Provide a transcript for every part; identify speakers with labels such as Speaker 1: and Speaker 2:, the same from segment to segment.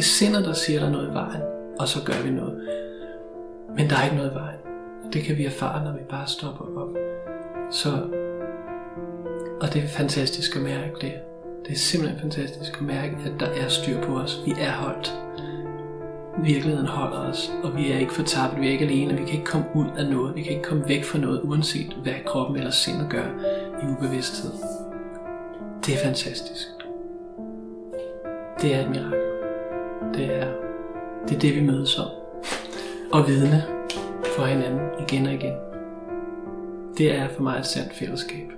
Speaker 1: er sindet, der siger, der er noget i vejen, og så gør vi noget. Men der er ikke noget i vejen. Det kan vi erfare, når vi bare stopper op. Så, og det er fantastisk at mærke det. Det er simpelthen fantastisk at mærke, at der er styr på os. Vi er holdt. Virkeligheden holder os, og vi er ikke fortabt, vi er ikke alene, vi kan ikke komme ud af noget, vi kan ikke komme væk fra noget, uanset hvad kroppen eller sindet gør i ubevidsthed. Det er fantastisk. Det er et mirakel. Det er det, er det vi mødes om. Og vidne for hinanden igen og igen. Det er for mig et sandt fællesskab.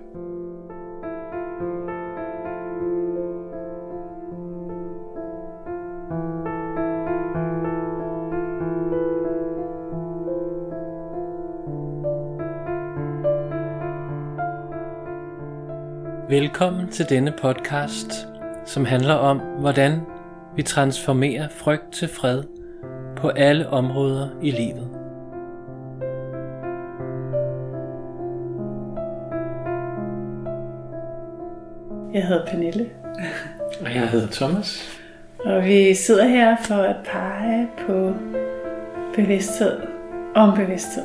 Speaker 1: Velkommen til denne podcast, som handler om, hvordan vi transformerer frygt til fred på alle områder i livet.
Speaker 2: Jeg hedder Pernille.
Speaker 1: Og jeg hedder Thomas.
Speaker 2: Og vi sidder her for at pege på bevidsthed om bevidsthed.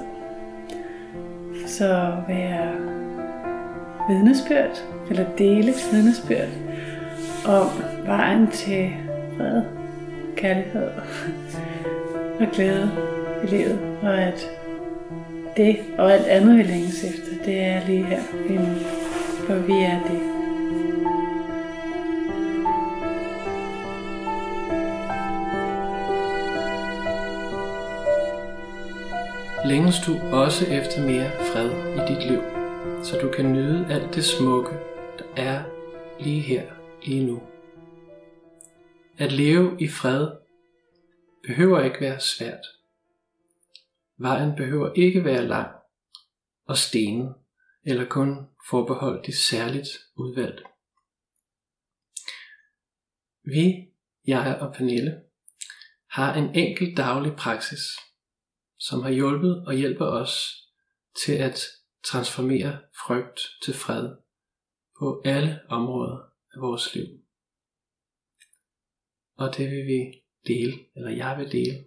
Speaker 2: Så være vidnesbyrd, eller dele vidnesbyrd om vejen til fred, kærlighed og glæde i livet. Og at det og alt andet vi længes efter, det er lige her lige nu. For vi er det.
Speaker 1: Længes du også efter mere fred i dit liv, så du kan nyde alt det smukke, der er lige her, lige nu. At leve i fred behøver ikke være svært. Vejen behøver ikke være lang og stenet, eller kun forbeholdt de særligt udvalgte. Vi, jeg og Pernille, har en enkelt daglig praksis, som har hjulpet og hjælper os til at transformere frygt til fred på alle områder af vores liv. Og det vil vi dele, eller jeg vil dele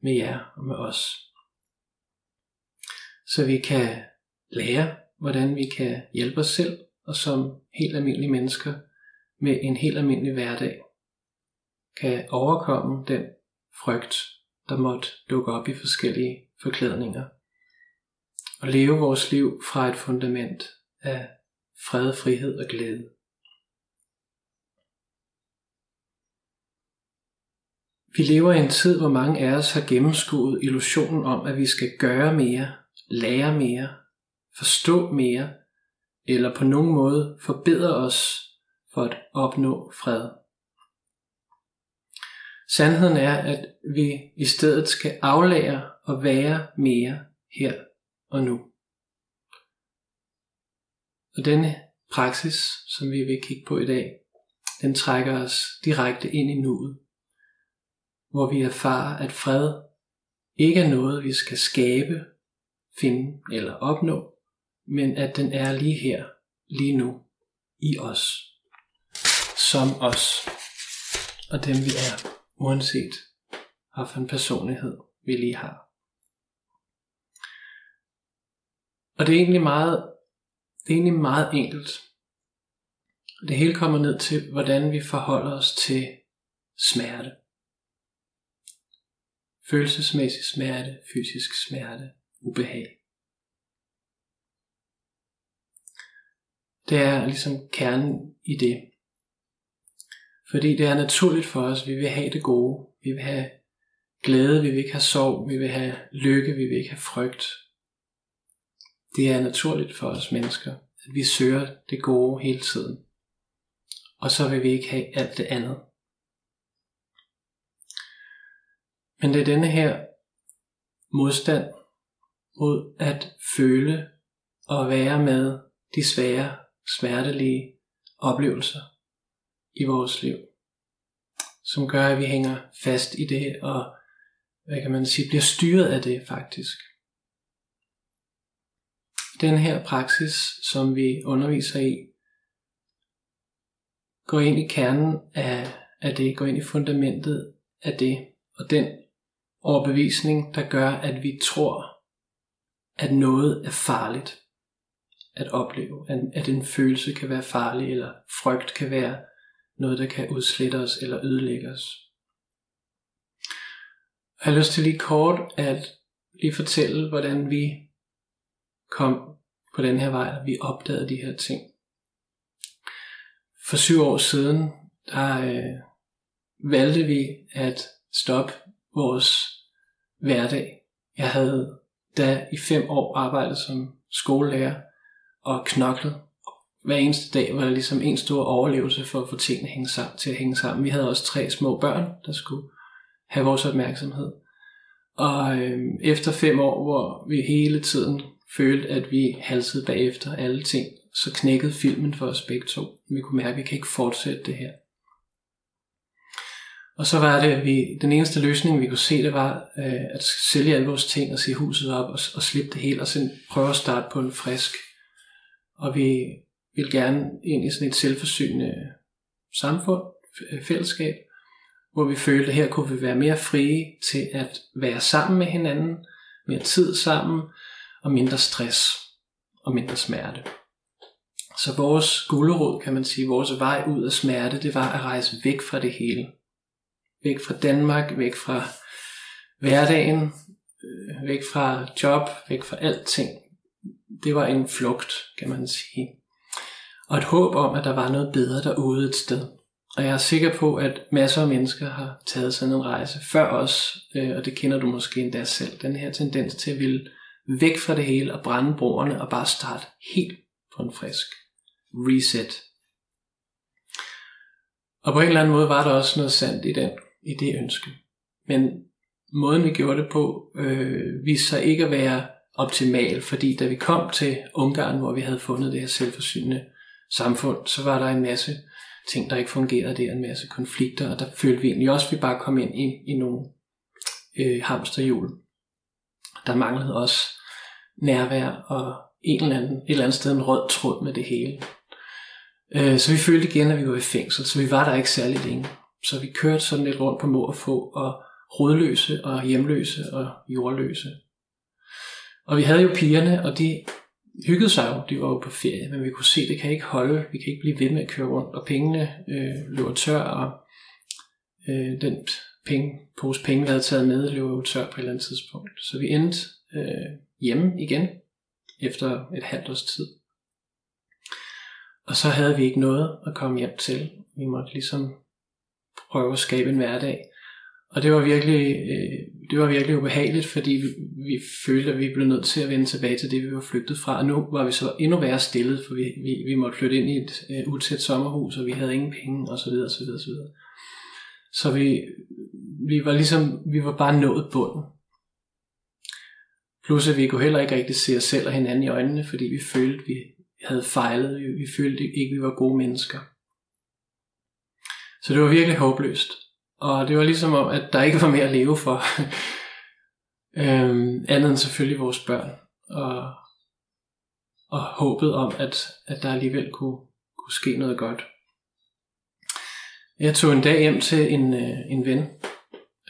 Speaker 1: med jer og med os. Så vi kan lære, hvordan vi kan hjælpe os selv, og som helt almindelige mennesker med en helt almindelig hverdag, kan overkomme den frygt, der måtte dukke op i forskellige forklædninger. Og leve vores liv fra et fundament af fred, frihed og glæde. Vi lever i en tid, hvor mange af os har gennemskuet illusionen om, at vi skal gøre mere, lære mere, forstå mere, eller på nogen måde forbedre os for at opnå fred. Sandheden er, at vi i stedet skal aflære og være mere her og nu. Og denne praksis, som vi vil kigge på i dag, den trækker os direkte ind i nuet hvor vi erfarer, at fred ikke er noget, vi skal skabe, finde eller opnå, men at den er lige her, lige nu, i os, som os, og dem vi er, uanset en personlighed vi lige har. Og det er egentlig meget, det er egentlig meget enkelt. Det hele kommer ned til, hvordan vi forholder os til smerte følelsesmæssig smerte, fysisk smerte, ubehag. Det er ligesom kernen i det. Fordi det er naturligt for os, vi vil have det gode, vi vil have glæde, vi vil ikke have sorg, vi vil have lykke, vi vil ikke have frygt. Det er naturligt for os mennesker, at vi søger det gode hele tiden. Og så vil vi ikke have alt det andet. Men det er denne her modstand mod at føle og være med de svære, smertelige oplevelser i vores liv, som gør, at vi hænger fast i det og, hvad kan man sige, bliver styret af det faktisk. Den her praksis, som vi underviser i, går ind i kernen af, af det, går ind i fundamentet af det, og den overbevisning, der gør, at vi tror, at noget er farligt at opleve, at en følelse kan være farlig, eller frygt kan være noget, der kan udslette os eller ødelægge os. Jeg har lyst til lige kort at lige fortælle, hvordan vi kom på den her vej, at vi opdagede de her ting. For syv år siden, der øh, valgte vi at stoppe vores hverdag. Jeg havde da i fem år arbejdet som skolelærer og knoklet. Hver eneste dag var det ligesom en stor overlevelse for at få tingene hænge sammen, til at hænge sammen. Vi havde også tre små børn, der skulle have vores opmærksomhed. Og øh, efter fem år, hvor vi hele tiden følte, at vi halsede bagefter alle ting, så knækkede filmen for os begge to. Vi kunne mærke, at vi kan ikke fortsætte det her. Og så var det, at vi, den eneste løsning, vi kunne se, det var øh, at sælge alle vores ting og se huset op og, og slippe det hele, og så prøve at starte på en frisk. Og vi ville gerne ind i sådan et selvforsynende samfund, fællesskab, hvor vi følte, at her kunne vi være mere frie til at være sammen med hinanden, mere tid sammen, og mindre stress og mindre smerte. Så vores gulerod, kan man sige, vores vej ud af smerte, det var at rejse væk fra det hele. Væk fra Danmark, væk fra hverdagen, øh, væk fra job, væk fra alting. Det var en flugt, kan man sige. Og et håb om, at der var noget bedre derude et sted. Og jeg er sikker på, at masser af mennesker har taget sådan en rejse før os, øh, og det kender du måske endda selv, den her tendens til at ville væk fra det hele og brænde broerne og bare starte helt på en frisk reset. Og på en eller anden måde var der også noget sandt i, den, i det ønske. Men måden vi gjorde det på øh, viste sig ikke at være optimal, fordi da vi kom til Ungarn, hvor vi havde fundet det her selvforsynende samfund, så var der en masse ting, der ikke fungerede der, en masse konflikter, og der følte vi egentlig også, at vi bare kom ind i, i nogle øh, hamsterhjul. Der manglede også nærvær og en eller anden, et eller andet sted en rød tråd med det hele. Øh, så vi følte igen, at vi var i fængsel, så vi var der ikke særlig længe. Så vi kørte sådan lidt rundt på må og få, og rodløse og hjemløse og jordløse. Og vi havde jo pigerne, og de hyggede sig jo, de var jo på ferie, men vi kunne se, at det kan ikke holde, vi kan ikke blive ved med at køre rundt, og pengene øh, løber tør, og øh, den penge, pose penge, vi havde taget med, løber jo tør på et eller andet tidspunkt. Så vi endte øh, hjemme igen, efter et halvt års tid. Og så havde vi ikke noget at komme hjem til. Vi måtte ligesom prøve at skabe en hverdag. Og det var virkelig, øh, det var virkelig ubehageligt, fordi vi, vi følte, at vi blev nødt til at vende tilbage til det, vi var flygtet fra. Og nu var vi så endnu værre stillet, for vi, vi, vi måtte flytte ind i et øh, utæt sommerhus, og vi havde ingen penge, og så videre, så videre, så videre. Så vi, vi var ligesom, vi var bare nået bunden. Plus at vi kunne heller ikke rigtig se os selv og hinanden i øjnene, fordi vi følte, at vi havde fejlet. Vi, vi følte ikke, at vi var gode mennesker. Så det var virkelig håbløst. Og det var ligesom om, at der ikke var mere at leve for. øhm, andet end selvfølgelig vores børn. Og, og håbet om, at, at der alligevel kunne, kunne ske noget godt. Jeg tog en dag hjem til en, øh, en ven.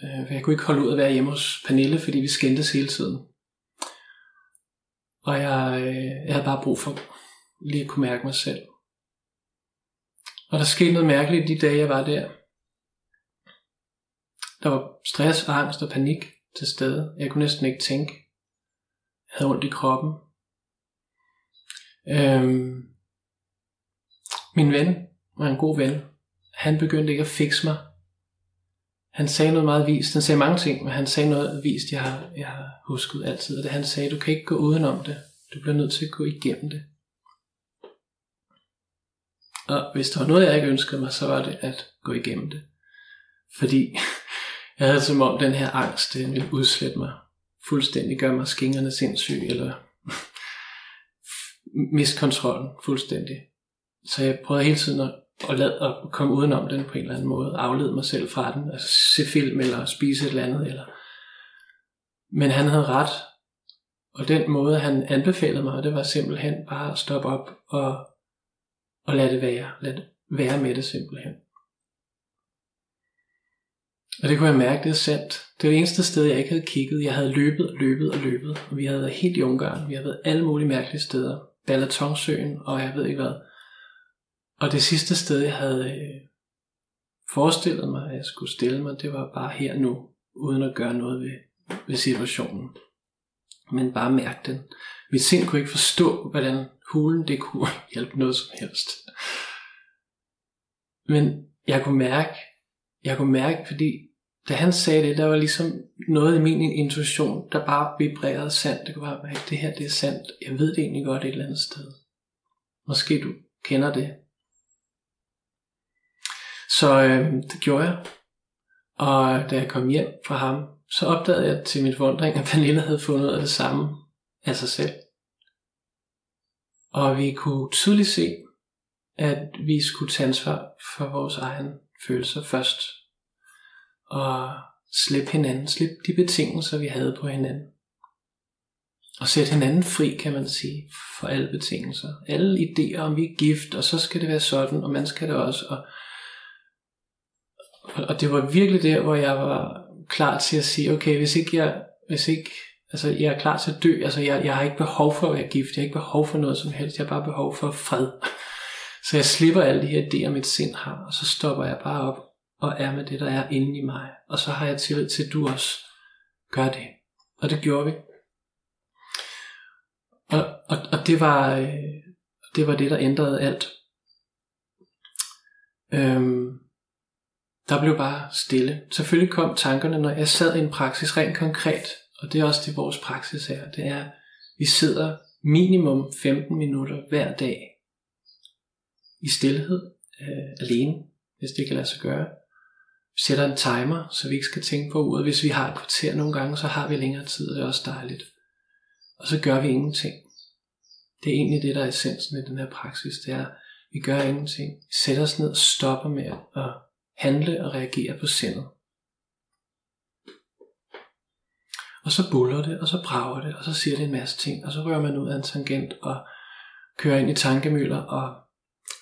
Speaker 1: Øh, jeg kunne ikke holde ud at være hjemme hos Pernille, fordi vi skændtes hele tiden. Og jeg, øh, jeg havde bare brug for lige at kunne mærke mig selv. Og der skete noget mærkeligt de dage, jeg var der. Der var stress, angst og panik til stede. Jeg kunne næsten ikke tænke. Jeg havde ondt i kroppen. Øhm, min ven var en god ven. Han begyndte ikke at fikse mig. Han sagde noget meget vist. Han sagde mange ting, men han sagde noget vist, jeg har, jeg har husket altid. Og det han sagde, du kan ikke gå udenom det. Du bliver nødt til at gå igennem det. Og hvis der var noget, jeg ikke ønskede mig, så var det at gå igennem det. Fordi jeg havde som om den her angst, den ville udslætte mig. Fuldstændig gøre mig skingerne sindssyg, eller miste kontrollen fuldstændig. Så jeg prøvede hele tiden at, at, lade, at komme udenom den på en eller anden måde. Aflede mig selv fra den. Altså se film, eller spise et eller andet. Eller... Men han havde ret. Og den måde, han anbefalede mig, det var simpelthen bare at stoppe op og og lad det være. Lad det være med det simpelthen. Og det kunne jeg mærke, det er sandt. Det var det eneste sted, jeg ikke havde kigget. Jeg havde løbet og løbet og løbet. Og vi havde været helt i Ungarn. Vi havde været alle mulige mærkelige steder. Balatonsøen og jeg ved ikke hvad. Og det sidste sted, jeg havde øh, forestillet mig, at jeg skulle stille mig, det var bare her nu, uden at gøre noget ved, ved situationen. Men bare mærke den. Mit sind kunne ikke forstå, hvordan hulen det kunne hjælpe noget som helst. Men jeg kunne mærke, jeg kunne mærke, fordi da han sagde det, der var ligesom noget i min intuition, der bare vibrerede sandt. Det kunne bare være, det her det er sandt. Jeg ved det egentlig godt et eller andet sted. Måske du kender det. Så øh, det gjorde jeg. Og da jeg kom hjem fra ham, så opdagede jeg til min forundring, at Pernille havde fundet ud af det samme af sig selv. Og vi kunne tydeligt se, at vi skulle tage ansvar for vores egen følelser først. Og slippe hinanden, slippe de betingelser, vi havde på hinanden. Og sætte hinanden fri, kan man sige, for alle betingelser. Alle idéer om, vi er gift, og så skal det være sådan, og man skal det også. Og, og det var virkelig der, hvor jeg var klar til at sige, okay, hvis ikke jeg, hvis ikke, altså jeg er klar til at dø, altså jeg, jeg har ikke behov for at være gift, jeg har ikke behov for noget som helst, jeg har bare behov for fred. Så jeg slipper alle de her idéer, mit sind har, og så stopper jeg bare op og er med det, der er inde i mig. Og så har jeg tillid til, at du også gør det. Og det gjorde vi. Og, og, og det, var, øh, det var det, der ændrede alt. Øhm, der blev bare stille. Selvfølgelig kom tankerne, når jeg sad i en praksis rent konkret, og det er også det, vores praksis er. Det er, vi sidder minimum 15 minutter hver dag i stillhed, øh, alene, hvis det kan lade sig gøre. Vi sætter en timer, så vi ikke skal tænke på uret. Hvis vi har et kvarter nogle gange, så har vi længere tid, og det er også dejligt. Og så gør vi ingenting. Det er egentlig det, der er essensen i den her praksis. Det er, vi gør ingenting. Vi sætter os ned og stopper med at handle og reagere på sindet. Og så buller det, og så brager det, og så siger det en masse ting, og så rører man ud af en tangent og kører ind i tankemøller, og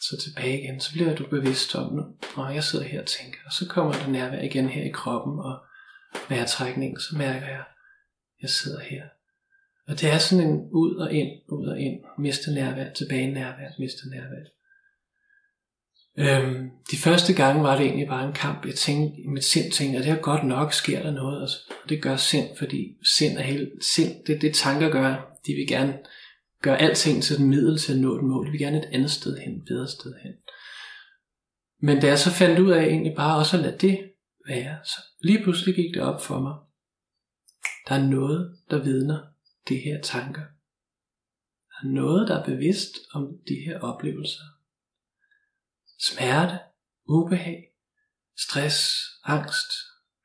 Speaker 1: så tilbage igen. Så bliver du bevidst om nu, og jeg sidder her og tænker, og så kommer det nærvær igen her i kroppen, og vejrtrækning, så mærker jeg, jeg sidder her. Og det er sådan en ud og ind, ud og ind, miste nærvær, tilbage nærvær, miste nærvær. Øhm, de første gange var det egentlig bare en kamp. Jeg tænkte, i mit sind tænkte, at det her godt nok, sker der noget. Og det gør sind, fordi sind er helt, sind, det det tanker gør. De vil gerne gøre alting til et middel til at nå et mål. De vil gerne et andet sted hen, et bedre sted hen. Men da jeg så fandt ud af egentlig bare også at lade det være, så lige pludselig gik det op for mig. Der er noget, der vidner det her tanker. Der er noget, der er bevidst om de her oplevelser smerte, ubehag, stress, angst,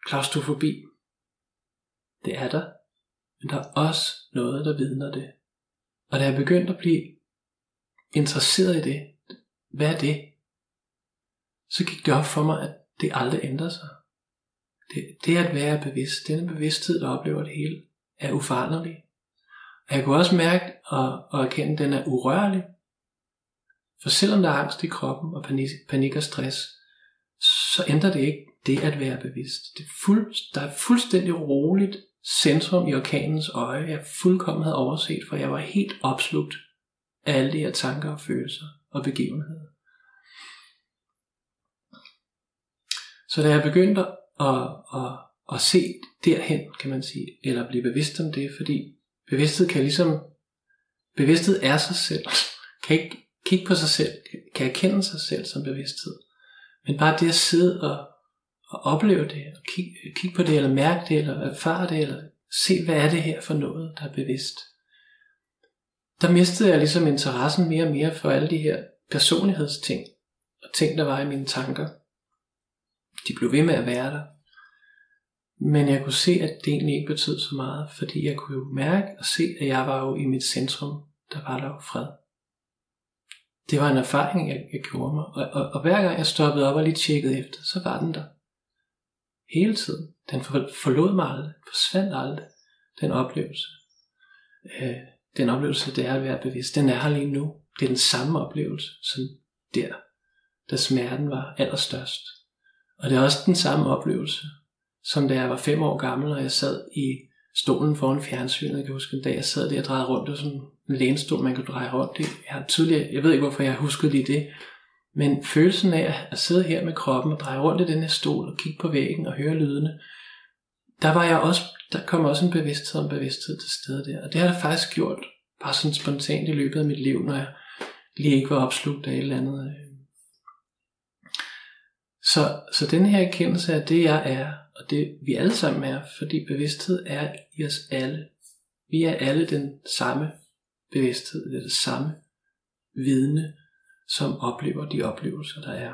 Speaker 1: klaustrofobi. Det er der, men der er også noget, der vidner det. Og da jeg begyndte at blive interesseret i det, hvad er det? Så gik det op for mig, at det aldrig ændrer sig. Det, det at være bevidst, denne bevidsthed, der oplever det hele, er uforanderlig. Og jeg kunne også mærke og, og erkende, at den er urørlig. For selvom der er angst i kroppen og panik, panik og stress, så ændrer det ikke det at være bevidst. Det er fuld, der er fuldstændig roligt centrum i orkanens øje, jeg fuldkommen havde overset, for jeg var helt opslugt af alle de her tanker og følelser og begivenheder. Så da jeg begyndte at, at, at se derhen, kan man sige, eller blive bevidst om det, fordi bevidsthed kan ligesom, bevidsthed er sig selv, kan ikke kigge på sig selv, kan erkende sig selv som bevidsthed. Men bare det at sidde og, og opleve det, og kigge, kigge på det, eller mærke det, eller erfare det, eller se, hvad er det her for noget, der er bevidst. Der mistede jeg ligesom interessen mere og mere for alle de her personlighedsting, og ting, der var i mine tanker. De blev ved med at være der. Men jeg kunne se, at det egentlig ikke betød så meget, fordi jeg kunne jo mærke og se, at jeg var jo i mit centrum. Der var der jo fred det var en erfaring, jeg, jeg gjorde mig. Og, og, og hver gang jeg stoppede op og lige tjekkede efter, så var den der. Hele tiden. Den forlod mig aldrig, forsvandt aldrig, den oplevelse. Øh, den oplevelse, det er at være bevidst, den er her lige nu. Det er den samme oplevelse, som der, da smerten var allerstørst. Og det er også den samme oplevelse, som da jeg var fem år gammel, og jeg sad i stolen foran fjernsynet. Jeg kan huske en dag, jeg sad der og drejede rundt. og sådan lænestol, man kan dreje rundt i. Jeg, har tydeligt, jeg ved ikke, hvorfor jeg huskede lige det. Men følelsen af at sidde her med kroppen og dreje rundt i den her stol og kigge på væggen og høre lydene, der var jeg også, der kom også en bevidsthed om bevidsthed til stede der. Og det har det faktisk gjort, bare sådan spontant i løbet af mit liv, når jeg lige ikke var opslugt af et eller andet. Øh. Så, så den her erkendelse af det, jeg er, og det vi alle sammen er, fordi bevidsthed er i os alle. Vi er alle den samme bevidsthed, det er det samme vidne, som oplever de oplevelser, der er.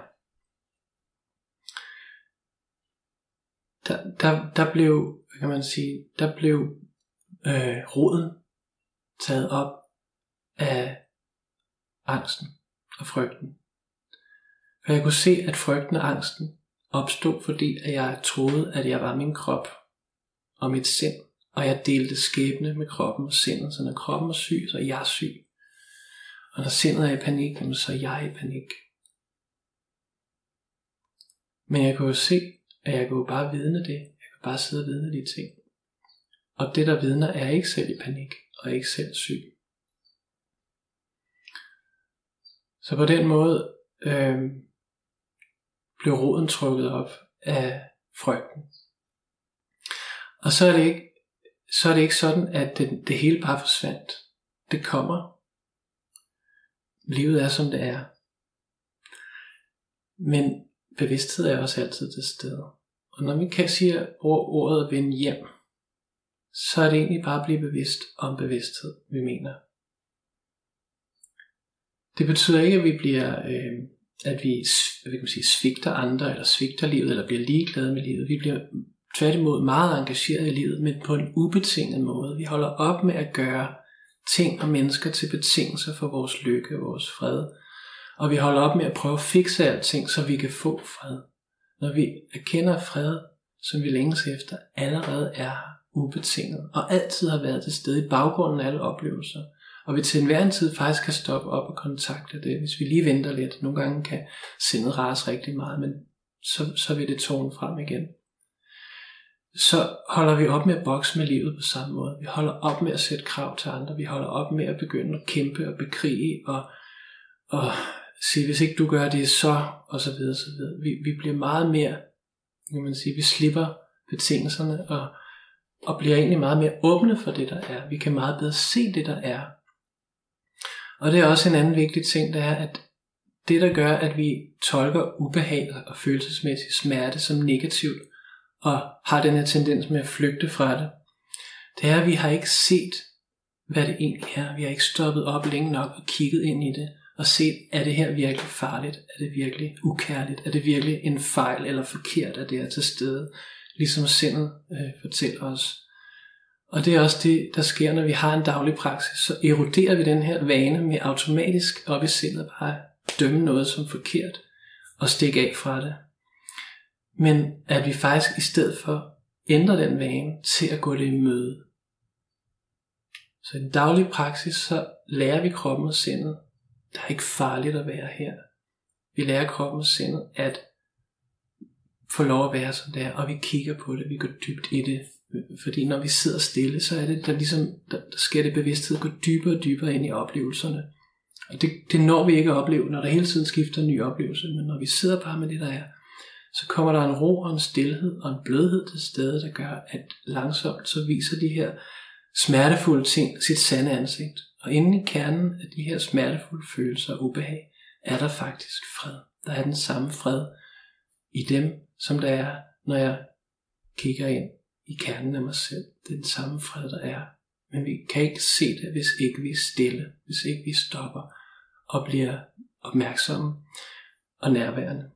Speaker 1: Der, der, der blev, hvad kan man sige, der blev øh, roden taget op af angsten og frygten. For jeg kunne se, at frygten og angsten opstod, fordi at jeg troede, at jeg var min krop og mit sind, og jeg delte skæbne med kroppen og sindet, så når kroppen er syg, så er jeg syg. Og når sindet er i panik, så er jeg i panik. Men jeg kunne jo se, at jeg kunne bare vidne det. Jeg kan bare sidde og vidne de ting. Og det, der vidner, er ikke selv i panik, og ikke selv syg. Så på den måde øh, blev roden trukket op af frygten. Og så er det ikke, så er det ikke sådan, at det, det hele bare forsvandt. Det kommer. Livet er som det er. Men bevidsthed er også altid til stede. Og når vi kan sige ordet vende hjem, så er det egentlig bare at blive bevidst om bevidsthed, vi mener. Det betyder ikke, at vi bliver, øh, at vi hvad kan man sige, svigter andre, eller svigter livet, eller bliver ligeglade med livet. Vi bliver tværtimod meget engageret i livet, men på en ubetinget måde. Vi holder op med at gøre ting og mennesker til betingelser for vores lykke og vores fred. Og vi holder op med at prøve at fikse alting, så vi kan få fred. Når vi erkender fred, som vi længes efter, allerede er ubetinget, og altid har været til stede i baggrunden af alle oplevelser, og vi til enhver tid faktisk kan stoppe op og kontakte det, hvis vi lige venter lidt. Nogle gange kan sindet rase rigtig meget, men så, så vil det tone frem igen. Så holder vi op med at bokse med livet på samme måde. Vi holder op med at sætte krav til andre. Vi holder op med at begynde at kæmpe og bekrige og, og sige, hvis ikke du gør det, så og så videre, så videre. Vi, vi bliver meget mere, kan man sige, vi slipper betingelserne og, og bliver egentlig meget mere åbne for det, der er. Vi kan meget bedre se det, der er, og det er også en anden vigtig ting, det er, at det der gør, at vi tolker ubehag og følelsesmæssig smerte som negativt, og har den her tendens med at flygte fra det, det er, at vi har ikke set, hvad det egentlig er. Vi har ikke stoppet op længe nok og kigget ind i det, og set, er det her virkelig farligt? Er det virkelig ukærligt? Er det virkelig en fejl eller forkert, at det er til stede? Ligesom sindet øh, fortæller os. Og det er også det, der sker, når vi har en daglig praksis. Så eroderer vi den her vane med automatisk op i sindet bare dømme noget som forkert og stikke af fra det. Men at vi faktisk i stedet for ændrer den vane til at gå det i møde. Så i den daglige praksis, så lærer vi kroppen og sindet, der er ikke farligt at være her. Vi lærer kroppen og sindet at få lov at være som det er, og vi kigger på det, vi går dybt i det, fordi når vi sidder stille, så er det, der ligesom, der, der sker det bevidsthed gå dybere og dybere ind i oplevelserne. Og det, det når vi ikke at opleve, når der hele tiden skifter en ny oplevelse. Men når vi sidder bare med det, der er, så kommer der en ro og en stillhed og en blødhed til stede, der gør, at langsomt så viser de her smertefulde ting sit sande ansigt. Og inde i kernen af de her smertefulde følelser og ubehag, er der faktisk fred. Der er den samme fred i dem, som der er, når jeg kigger ind i kernen af mig selv. Det er den samme fred, der er. Men vi kan ikke se det, hvis ikke vi er stille, hvis ikke vi stopper og bliver opmærksomme og nærværende.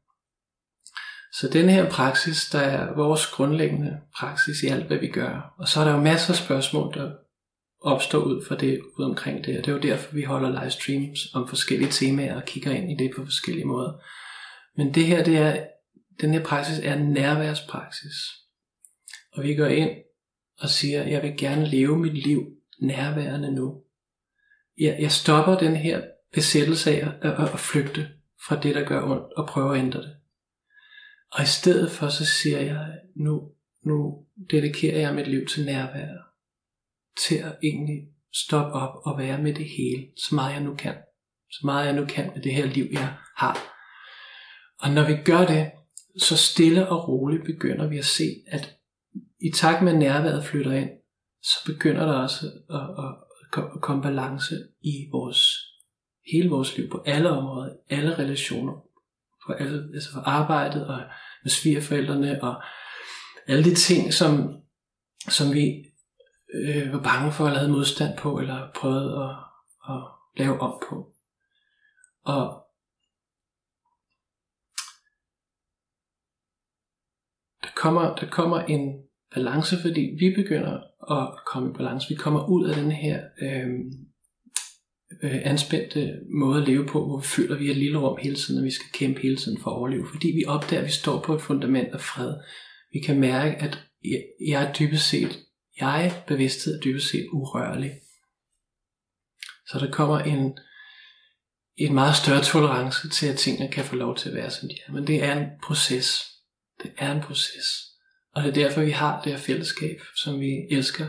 Speaker 1: Så den her praksis, der er vores grundlæggende praksis i alt, hvad vi gør. Og så er der jo masser af spørgsmål, der opstår ud fra det, ud omkring det. Og det er jo derfor, vi holder livestreams om forskellige temaer og kigger ind i det på forskellige måder. Men det her, det er, den her praksis er en nærværspraksis. Og vi går ind og siger, jeg vil gerne leve mit liv nærværende nu. Jeg, jeg stopper den her besættelse af at, at, at flygte fra det, der gør ondt, og prøver at ændre det. Og i stedet for, så siger jeg, nu, nu dedikerer jeg mit liv til nærvær. Til at egentlig stoppe op og være med det hele, så meget jeg nu kan. Så meget jeg nu kan med det her liv, jeg har. Og når vi gør det, så stille og roligt begynder vi at se, at i takt med nærværet flytter ind, så begynder der også at, at, at komme balance i vores hele vores liv, på alle områder, alle relationer, på alle, altså for arbejdet og med svigerforældrene og alle de ting, som, som vi øh, var bange for at havde modstand på, eller prøvede at, at lave om på. Og der kommer, der kommer en balance, fordi vi begynder at komme i balance. Vi kommer ud af den her øh, øh, anspændte måde at leve på, hvor vi føler, at vi er et lille rum hele tiden, og vi skal kæmpe hele tiden for at overleve. Fordi vi opdager, at vi står på et fundament af fred. Vi kan mærke, at jeg er dybest set, jeg bevidsthed er dybest set urørlig. Så der kommer en, en meget større tolerance til, at tingene kan få lov til at være, som de er. Men det er en proces. Det er en proces. Og det er derfor, vi har det her fællesskab, som vi elsker,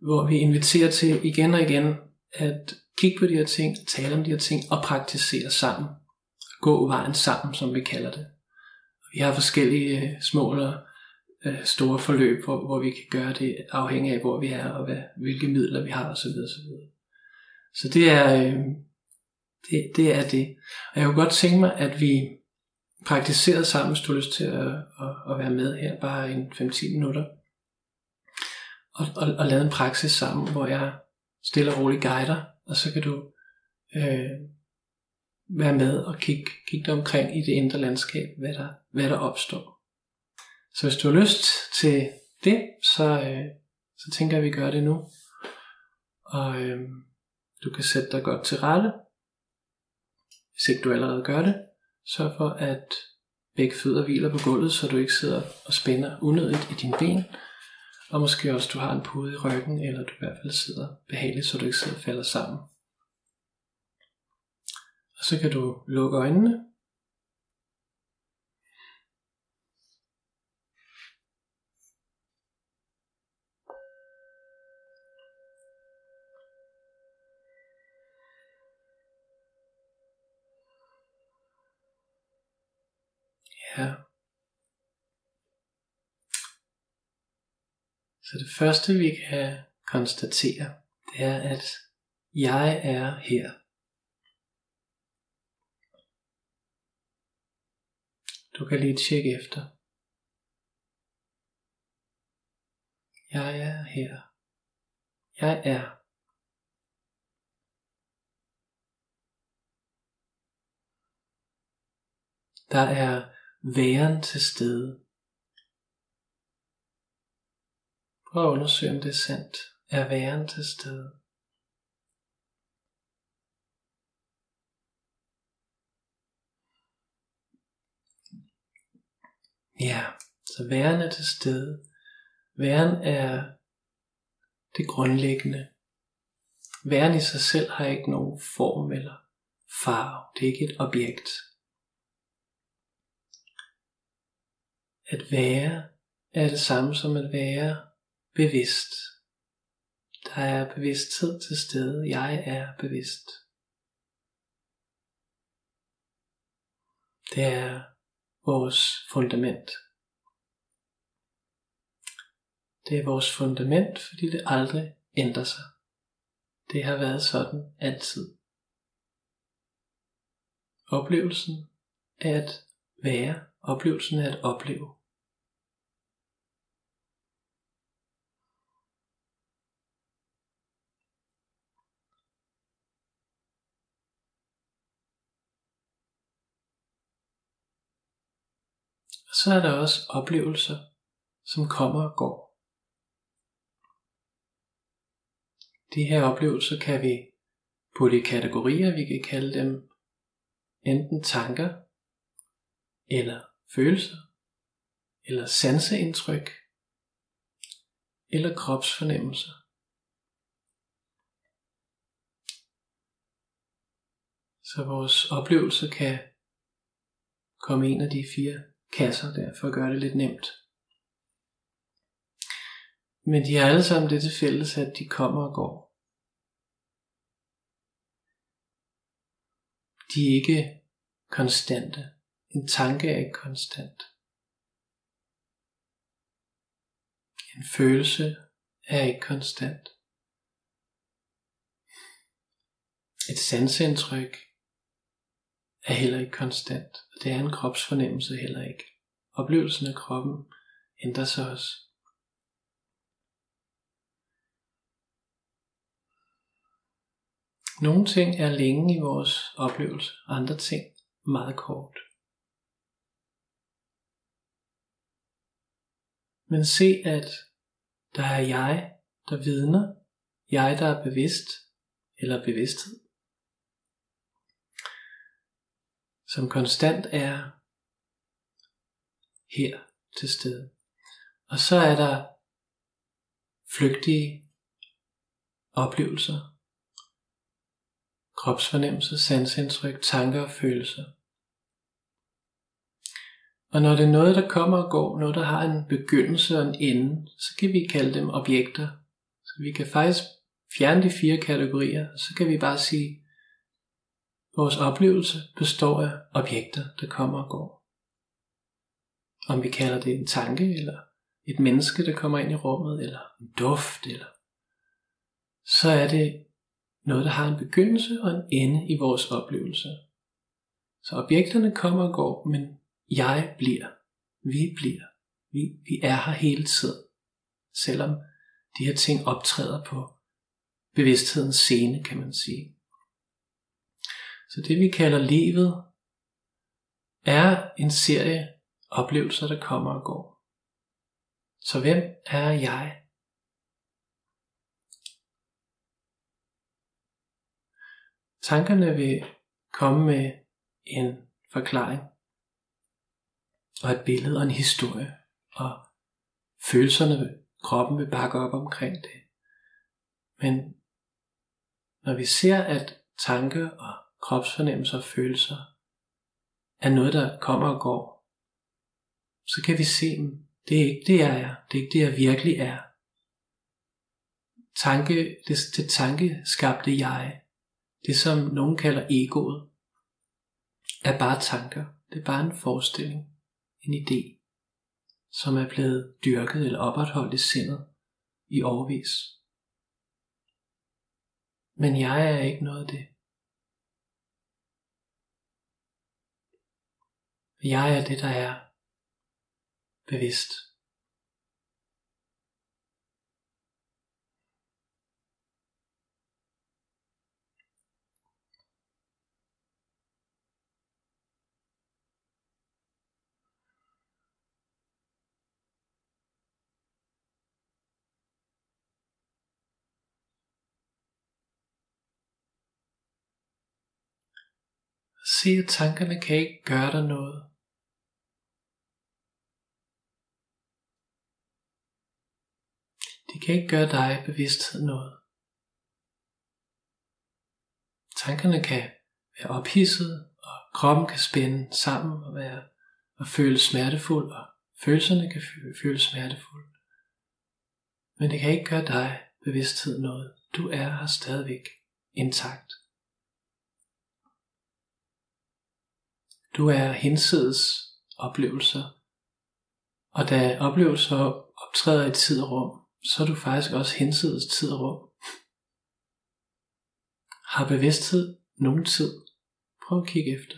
Speaker 1: hvor vi inviterer til igen og igen at Kig på de her ting, tale om de her ting og praktisere sammen. Gå vejen sammen, som vi kalder det. Vi har forskellige øh, små eller øh, store forløb, hvor, hvor vi kan gøre det afhængig af, hvor vi er og hvad, hvilke midler vi har osv. osv. Så det er, øh, det, det er det. Og jeg kunne godt tænke mig, at vi praktiserede sammen, hvis du har lyst til at, at, at være med her, bare en 5-10 minutter. Og, og, og lave en praksis sammen, hvor jeg stille og roligt guider, og så kan du øh, være med og kigge, kigge dig omkring i det indre landskab, hvad der, hvad der opstår. Så hvis du har lyst til det, så, øh, så tænker jeg, at vi gør det nu. Og øh, du kan sætte dig godt til rette. Hvis ikke du allerede gør det, sørg for at begge fødder hviler på gulvet, så du ikke sidder og spænder unødigt i dine ben. Og måske også du har en pude i ryggen, eller du i hvert fald sidder behageligt, så du ikke sidder og falder sammen. Og så kan du lukke øjnene. Så det første vi kan konstatere, det er, at jeg er her. Du kan lige tjekke efter. Jeg er her. Jeg er. Der er væren til stede. Prøv at undersøge, om det er sandt. Er væren til stede? Ja, så væren er til stede. Væren er det grundlæggende. Væren i sig selv har ikke nogen form eller farve. Det er ikke et objekt. At være er det samme som at være bevidst. Der er bevidsthed til stede. Jeg er bevidst. Det er vores fundament. Det er vores fundament, fordi det aldrig ændrer sig. Det har været sådan altid. Oplevelsen er at være. Oplevelsen er at opleve. Så er der også oplevelser, som kommer og går. De her oplevelser kan vi putte i kategorier, vi kan kalde dem enten tanker, eller følelser, eller sanseindtryk, eller kropsfornemmelser. Så vores oplevelser kan komme en af de fire kasser der, for at gøre det lidt nemt. Men de har alle sammen det til fælles, at de kommer og går. De er ikke konstante. En tanke er ikke konstant. En følelse er ikke konstant. Et sansindtryk er heller ikke konstant, det er en kropsfornemmelse heller ikke. Oplevelsen af kroppen ændrer sig også. Nogle ting er længe i vores oplevelse, andre ting meget kort. Men se, at der er jeg, der vidner, jeg, der er bevidst, eller bevidsthed, som konstant er her til stede. Og så er der flygtige oplevelser, kropsfornemmelser, sansindtryk, tanker og følelser. Og når det er noget, der kommer og går, noget, der har en begyndelse og en ende, så kan vi kalde dem objekter. Så vi kan faktisk fjerne de fire kategorier, og så kan vi bare sige, at vores oplevelse består af objekter, der kommer og går. Om vi kalder det en tanke, eller et menneske, der kommer ind i rummet, eller en duft, eller så er det noget, der har en begyndelse og en ende i vores oplevelse. Så objekterne kommer og går, men jeg bliver, vi bliver, vi, vi er her hele tiden, selvom de her ting optræder på bevidsthedens scene, kan man sige. Så det vi kalder livet, er en serie oplevelser, der kommer og går. Så hvem er jeg? Tankerne vil komme med en forklaring og et billede og en historie, og følelserne, kroppen vil bakke op omkring det. Men når vi ser, at tanker og kropsfornemmelser og følelser er noget, der kommer og går, så kan vi se, dem. det er ikke det, jeg er. Det er ikke det, jeg virkelig er. Tanke, det, det tanke skabte jeg, det som nogen kalder egoet, er bare tanker. Det er bare en forestilling, en idé, som er blevet dyrket eller opretholdt i sindet i overvis. Men jeg er ikke noget af det. Jeg er det, der er bevidst. Se, at tankerne kan ikke gøre dig noget. De kan ikke gøre dig bevidsthed noget. Tankerne kan være ophidset, og kroppen kan spænde sammen og være og føle smertefuld, og følelserne kan føle smertefuld. Men det kan ikke gøre dig bevidsthed noget. Du er her stadigvæk intakt. Du er hinsides oplevelser. Og da oplevelser optræder i tid og rum, så er du faktisk også hinsides tid og rum. Har bevidsthed nogen tid? Prøv at kigge efter.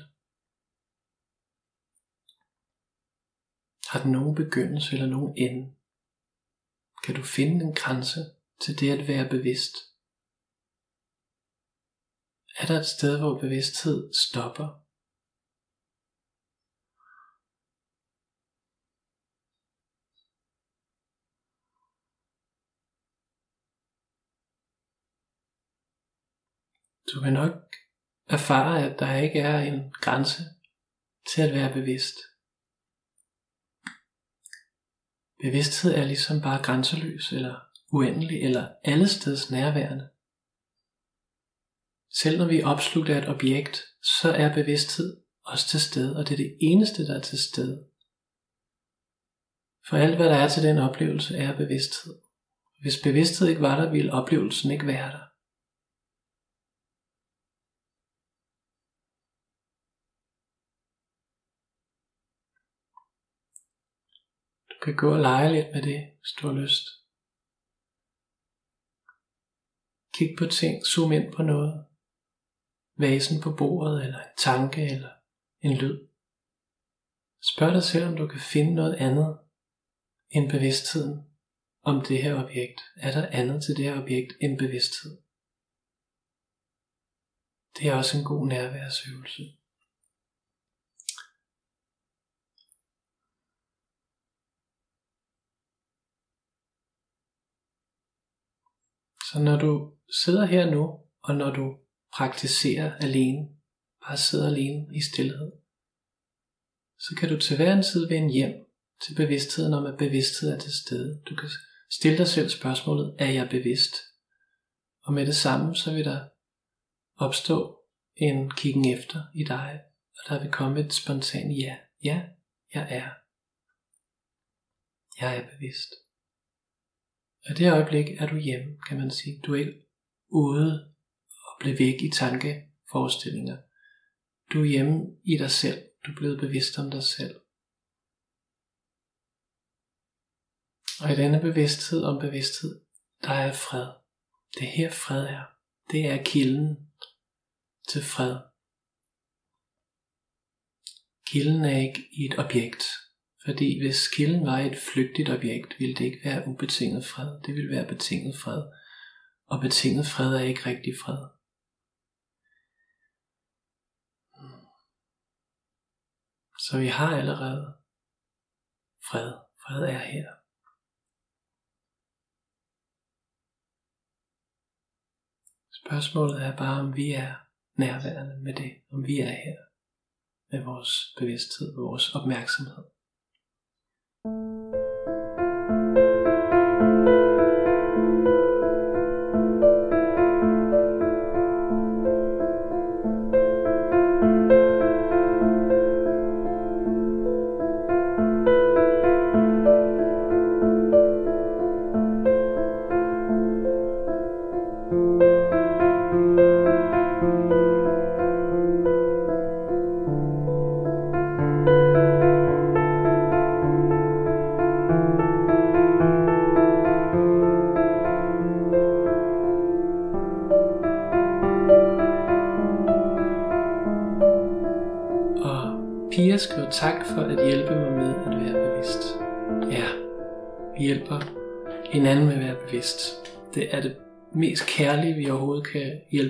Speaker 1: Har den nogen begyndelse eller nogen ende? Kan du finde en grænse til det at være bevidst? Er der et sted, hvor bevidsthed stopper Du vil nok erfare, at der ikke er en grænse til at være bevidst. Bevidsthed er ligesom bare grænseløs eller uendelig eller allesteds nærværende. Selv når vi er opslugt af et objekt, så er bevidsthed også til stede, og det er det eneste, der er til stede. For alt, hvad der er til den oplevelse, er bevidsthed. Hvis bevidsthed ikke var der, ville oplevelsen ikke være der. Du kan gå og lege lidt med det, hvis du har lyst. Kig på ting, zoom ind på noget. Vasen på bordet, eller en tanke, eller en lyd. Spørg dig selv, om du kan finde noget andet end bevidstheden om det her objekt. Er der andet til det her objekt end bevidsthed? Det er også en god nærværsøvelse. Så når du sidder her nu, og når du praktiserer alene, bare sidder alene i stillhed, så kan du til hver en tid vende hjem til bevidstheden om, at bevidsthed er til stede. Du kan stille dig selv spørgsmålet, er jeg bevidst? Og med det samme, så vil der opstå en kiggen efter i dig, og der vil komme et spontant ja. Ja, jeg er. Jeg er bevidst. Og i det øjeblik er du hjemme, kan man sige. Du er ude og bliver væk i tankeforestillinger. Du er hjemme i dig selv. Du er blevet bevidst om dig selv. Og i denne bevidsthed om bevidsthed, der er fred. Det her fred er. Det er kilden til fred. Kilden er ikke i et objekt, fordi hvis kilden var et flygtigt objekt, ville det ikke være ubetinget fred. Det ville være betinget fred. Og betinget fred er ikke rigtig fred. Så vi har allerede fred. Fred er her. Spørgsmålet er bare, om vi er nærværende med det, om vi er her med vores bevidsthed, vores opmærksomhed.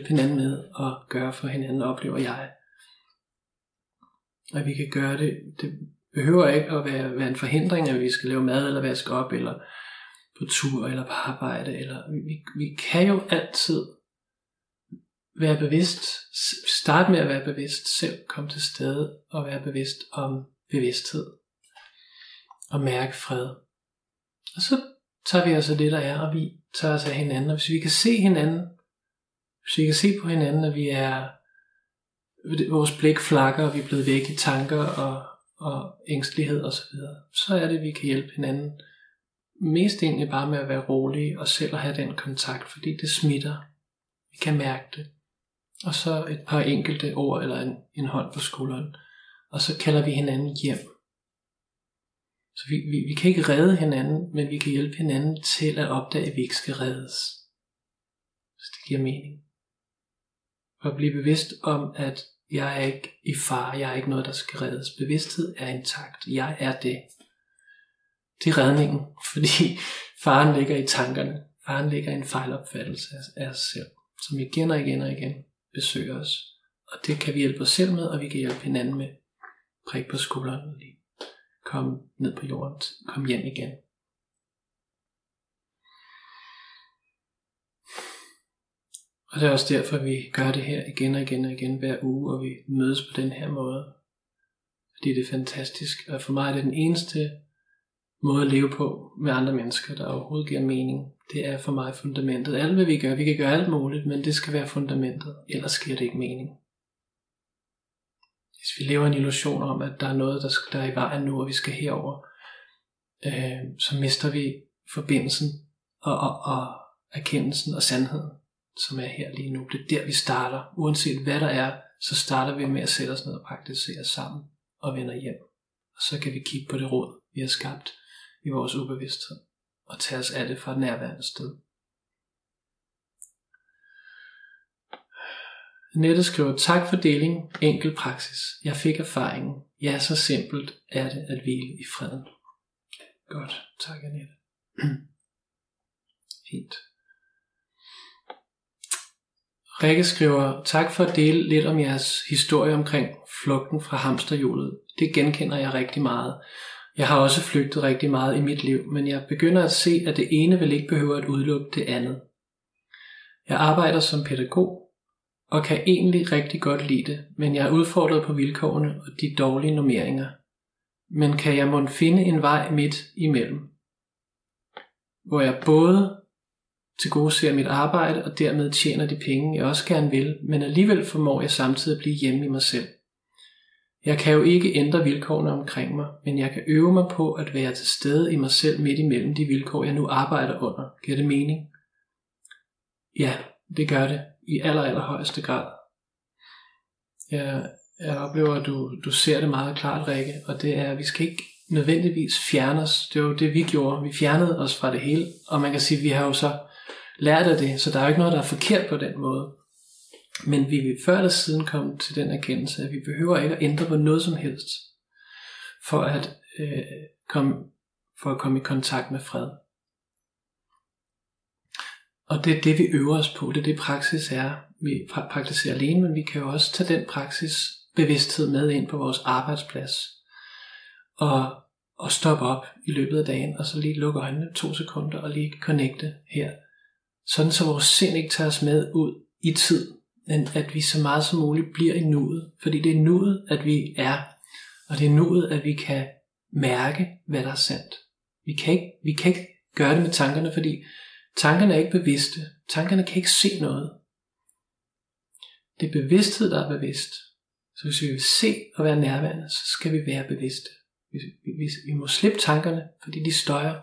Speaker 1: Hjælpe hinanden med at gøre for hinanden, oplever jeg. Og vi kan gøre det, det behøver ikke at være, være en forhindring, at vi skal lave mad eller vaske op, eller på tur, eller på arbejde, eller vi, vi kan jo altid være bevidst, starte med at være bevidst selv, komme til stede og være bevidst om bevidsthed og mærke fred. Og så tager vi os af det, der er, og vi tager os af hinanden. Og hvis vi kan se hinanden, hvis vi kan se på hinanden, at vi er, vores blik flakker, og vi er blevet væk i tanker og, og ængstelighed osv., så, videre, så er det, at vi kan hjælpe hinanden mest egentlig bare med at være rolige og selv at have den kontakt, fordi det smitter. Vi kan mærke det og så et par enkelte ord eller en, en hånd på skulderen, og så kalder vi hinanden hjem. Så vi, vi, vi kan ikke redde hinanden, men vi kan hjælpe hinanden til at opdage, at vi ikke skal reddes. Så det giver mening at blive bevidst om, at jeg er ikke i far, jeg er ikke noget, der skal reddes. Bevidsthed er intakt. Jeg er det. Det er redningen, fordi faren ligger i tankerne. Faren ligger i en fejlopfattelse af os selv, som igen og igen og igen besøger os. Og det kan vi hjælpe os selv med, og vi kan hjælpe hinanden med. Prik på skulderen lige Kom ned på jorden, kom hjem igen. Og det er også derfor, vi gør det her igen og igen og igen hver uge, og vi mødes på den her måde. Fordi det er fantastisk, og for mig er det den eneste måde at leve på med andre mennesker, der overhovedet giver mening. Det er for mig fundamentet. Alt hvad vi gør, vi kan gøre alt muligt, men det skal være fundamentet, ellers giver det ikke mening. Hvis vi lever en illusion om, at der er noget, der, skal, der er i vejen nu, og vi skal herover, øh, så mister vi forbindelsen, og, og, og erkendelsen og sandheden, som er her lige nu. Det er der, vi starter. Uanset hvad der er, så starter vi med at sætte os ned og praktisere sammen og vender hjem. Og så kan vi kigge på det råd, vi har skabt i vores ubevidsthed, og tage os af det fra et nærværende sted. Nette skriver, tak for deling, enkel praksis. Jeg fik erfaringen. Ja, så simpelt er det at hvile i freden. Godt, tak Annette. Fint. Rikke skriver, tak for at dele lidt om jeres historie omkring flugten fra hamsterhjulet. Det genkender jeg rigtig meget. Jeg har også flygtet rigtig meget i mit liv, men jeg begynder at se, at det ene vil ikke behøve at udelukke det andet. Jeg arbejder som pædagog, og kan egentlig rigtig godt lide det, men jeg er udfordret på vilkårene og de dårlige normeringer. Men kan jeg måtte finde en vej midt imellem, hvor jeg både til gode ser mit arbejde og dermed tjener de penge, jeg også gerne vil, men alligevel formår jeg samtidig at blive hjemme i mig selv. Jeg kan jo ikke ændre vilkårene omkring mig, men jeg kan øve mig på at være til stede i mig selv midt imellem de vilkår, jeg nu arbejder under. Giver det mening? Ja, det gør det i aller, aller højeste grad. Jeg, jeg oplever, at du, du ser det meget klart, Rikke, og det er, at vi skal ikke nødvendigvis fjerne os. Det var jo det, vi gjorde. Vi fjernede os fra det hele, og man kan sige, at vi har jo så lært af det, så der er jo ikke noget, der er forkert på den måde. Men vi vil før eller siden komme til den erkendelse, at vi behøver ikke at ændre på noget som helst, for at, øh, komme, for at komme i kontakt med fred. Og det er det, vi øver os på. Det er det, praksis er. Vi praktiserer alene, men vi kan jo også tage den praksis bevidsthed med ind på vores arbejdsplads. Og, og stoppe op i løbet af dagen, og så lige lukke øjnene to sekunder og lige connecte her. Sådan så vores sind ikke tager os med ud i tid, men at vi så meget som muligt bliver i nuet. Fordi det er nuet, at vi er, og det er nuet, at vi kan mærke, hvad der er sandt. Vi kan ikke, vi kan ikke gøre det med tankerne, fordi Tankerne er ikke bevidste. Tankerne kan ikke se noget. Det er bevidsthed, der er bevidst. Så hvis vi vil se og være nærværende, så skal vi være bevidste. Vi, vi, vi må slippe tankerne, fordi de støjer.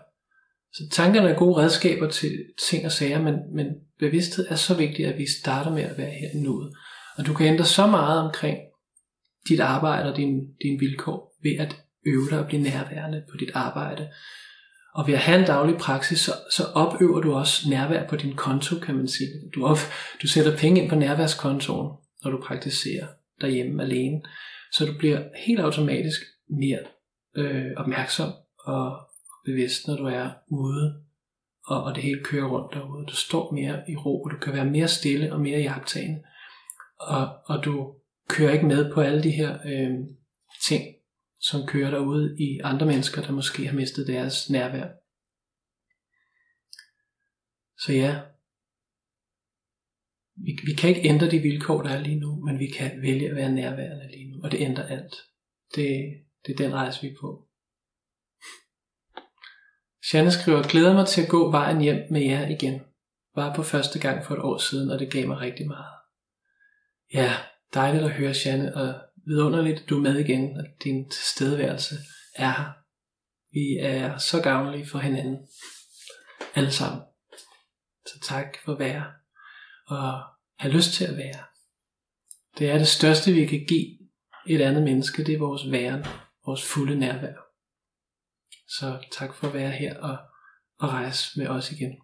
Speaker 1: Så tankerne er gode redskaber til ting og sager, men, men bevidsthed er så vigtigt, at vi starter med at være her i nuet. Og du kan ændre så meget omkring dit arbejde og din, din vilkår ved at øve dig at blive nærværende på dit arbejde, og ved at have en daglig praksis, så, så opøver du også nærvær på din konto, kan man sige. Du, op, du sætter penge ind på nærværskontoen, når du praktiserer derhjemme alene. Så du bliver helt automatisk mere øh, opmærksom og bevidst, når du er ude, og, og det hele kører rundt derude. Du står mere i ro, og du kan være mere stille og mere jagttagende. Og, og du kører ikke med på alle de her øh, ting, som kører derude i andre mennesker, der måske har mistet deres nærvær. Så ja, vi, vi kan ikke ændre de vilkår, der er lige nu, men vi kan vælge at være nærværende lige nu, og det ændrer alt. Det, det er den rejse, vi er på. Shanne skriver, glæder mig til at gå vejen hjem med jer igen. Var på første gang for et år siden, og det gav mig rigtig meget. Ja, dejligt at høre, Shanne, og vidunderligt, at du er med igen, at din tilstedeværelse er her. Vi er så gavnlige for hinanden. Alle sammen. Så tak for at være. Og have lyst til at være. Det er det største, vi kan give et andet menneske. Det er vores væren. Vores fulde nærvær. Så tak for at være her og, og rejse med os igen.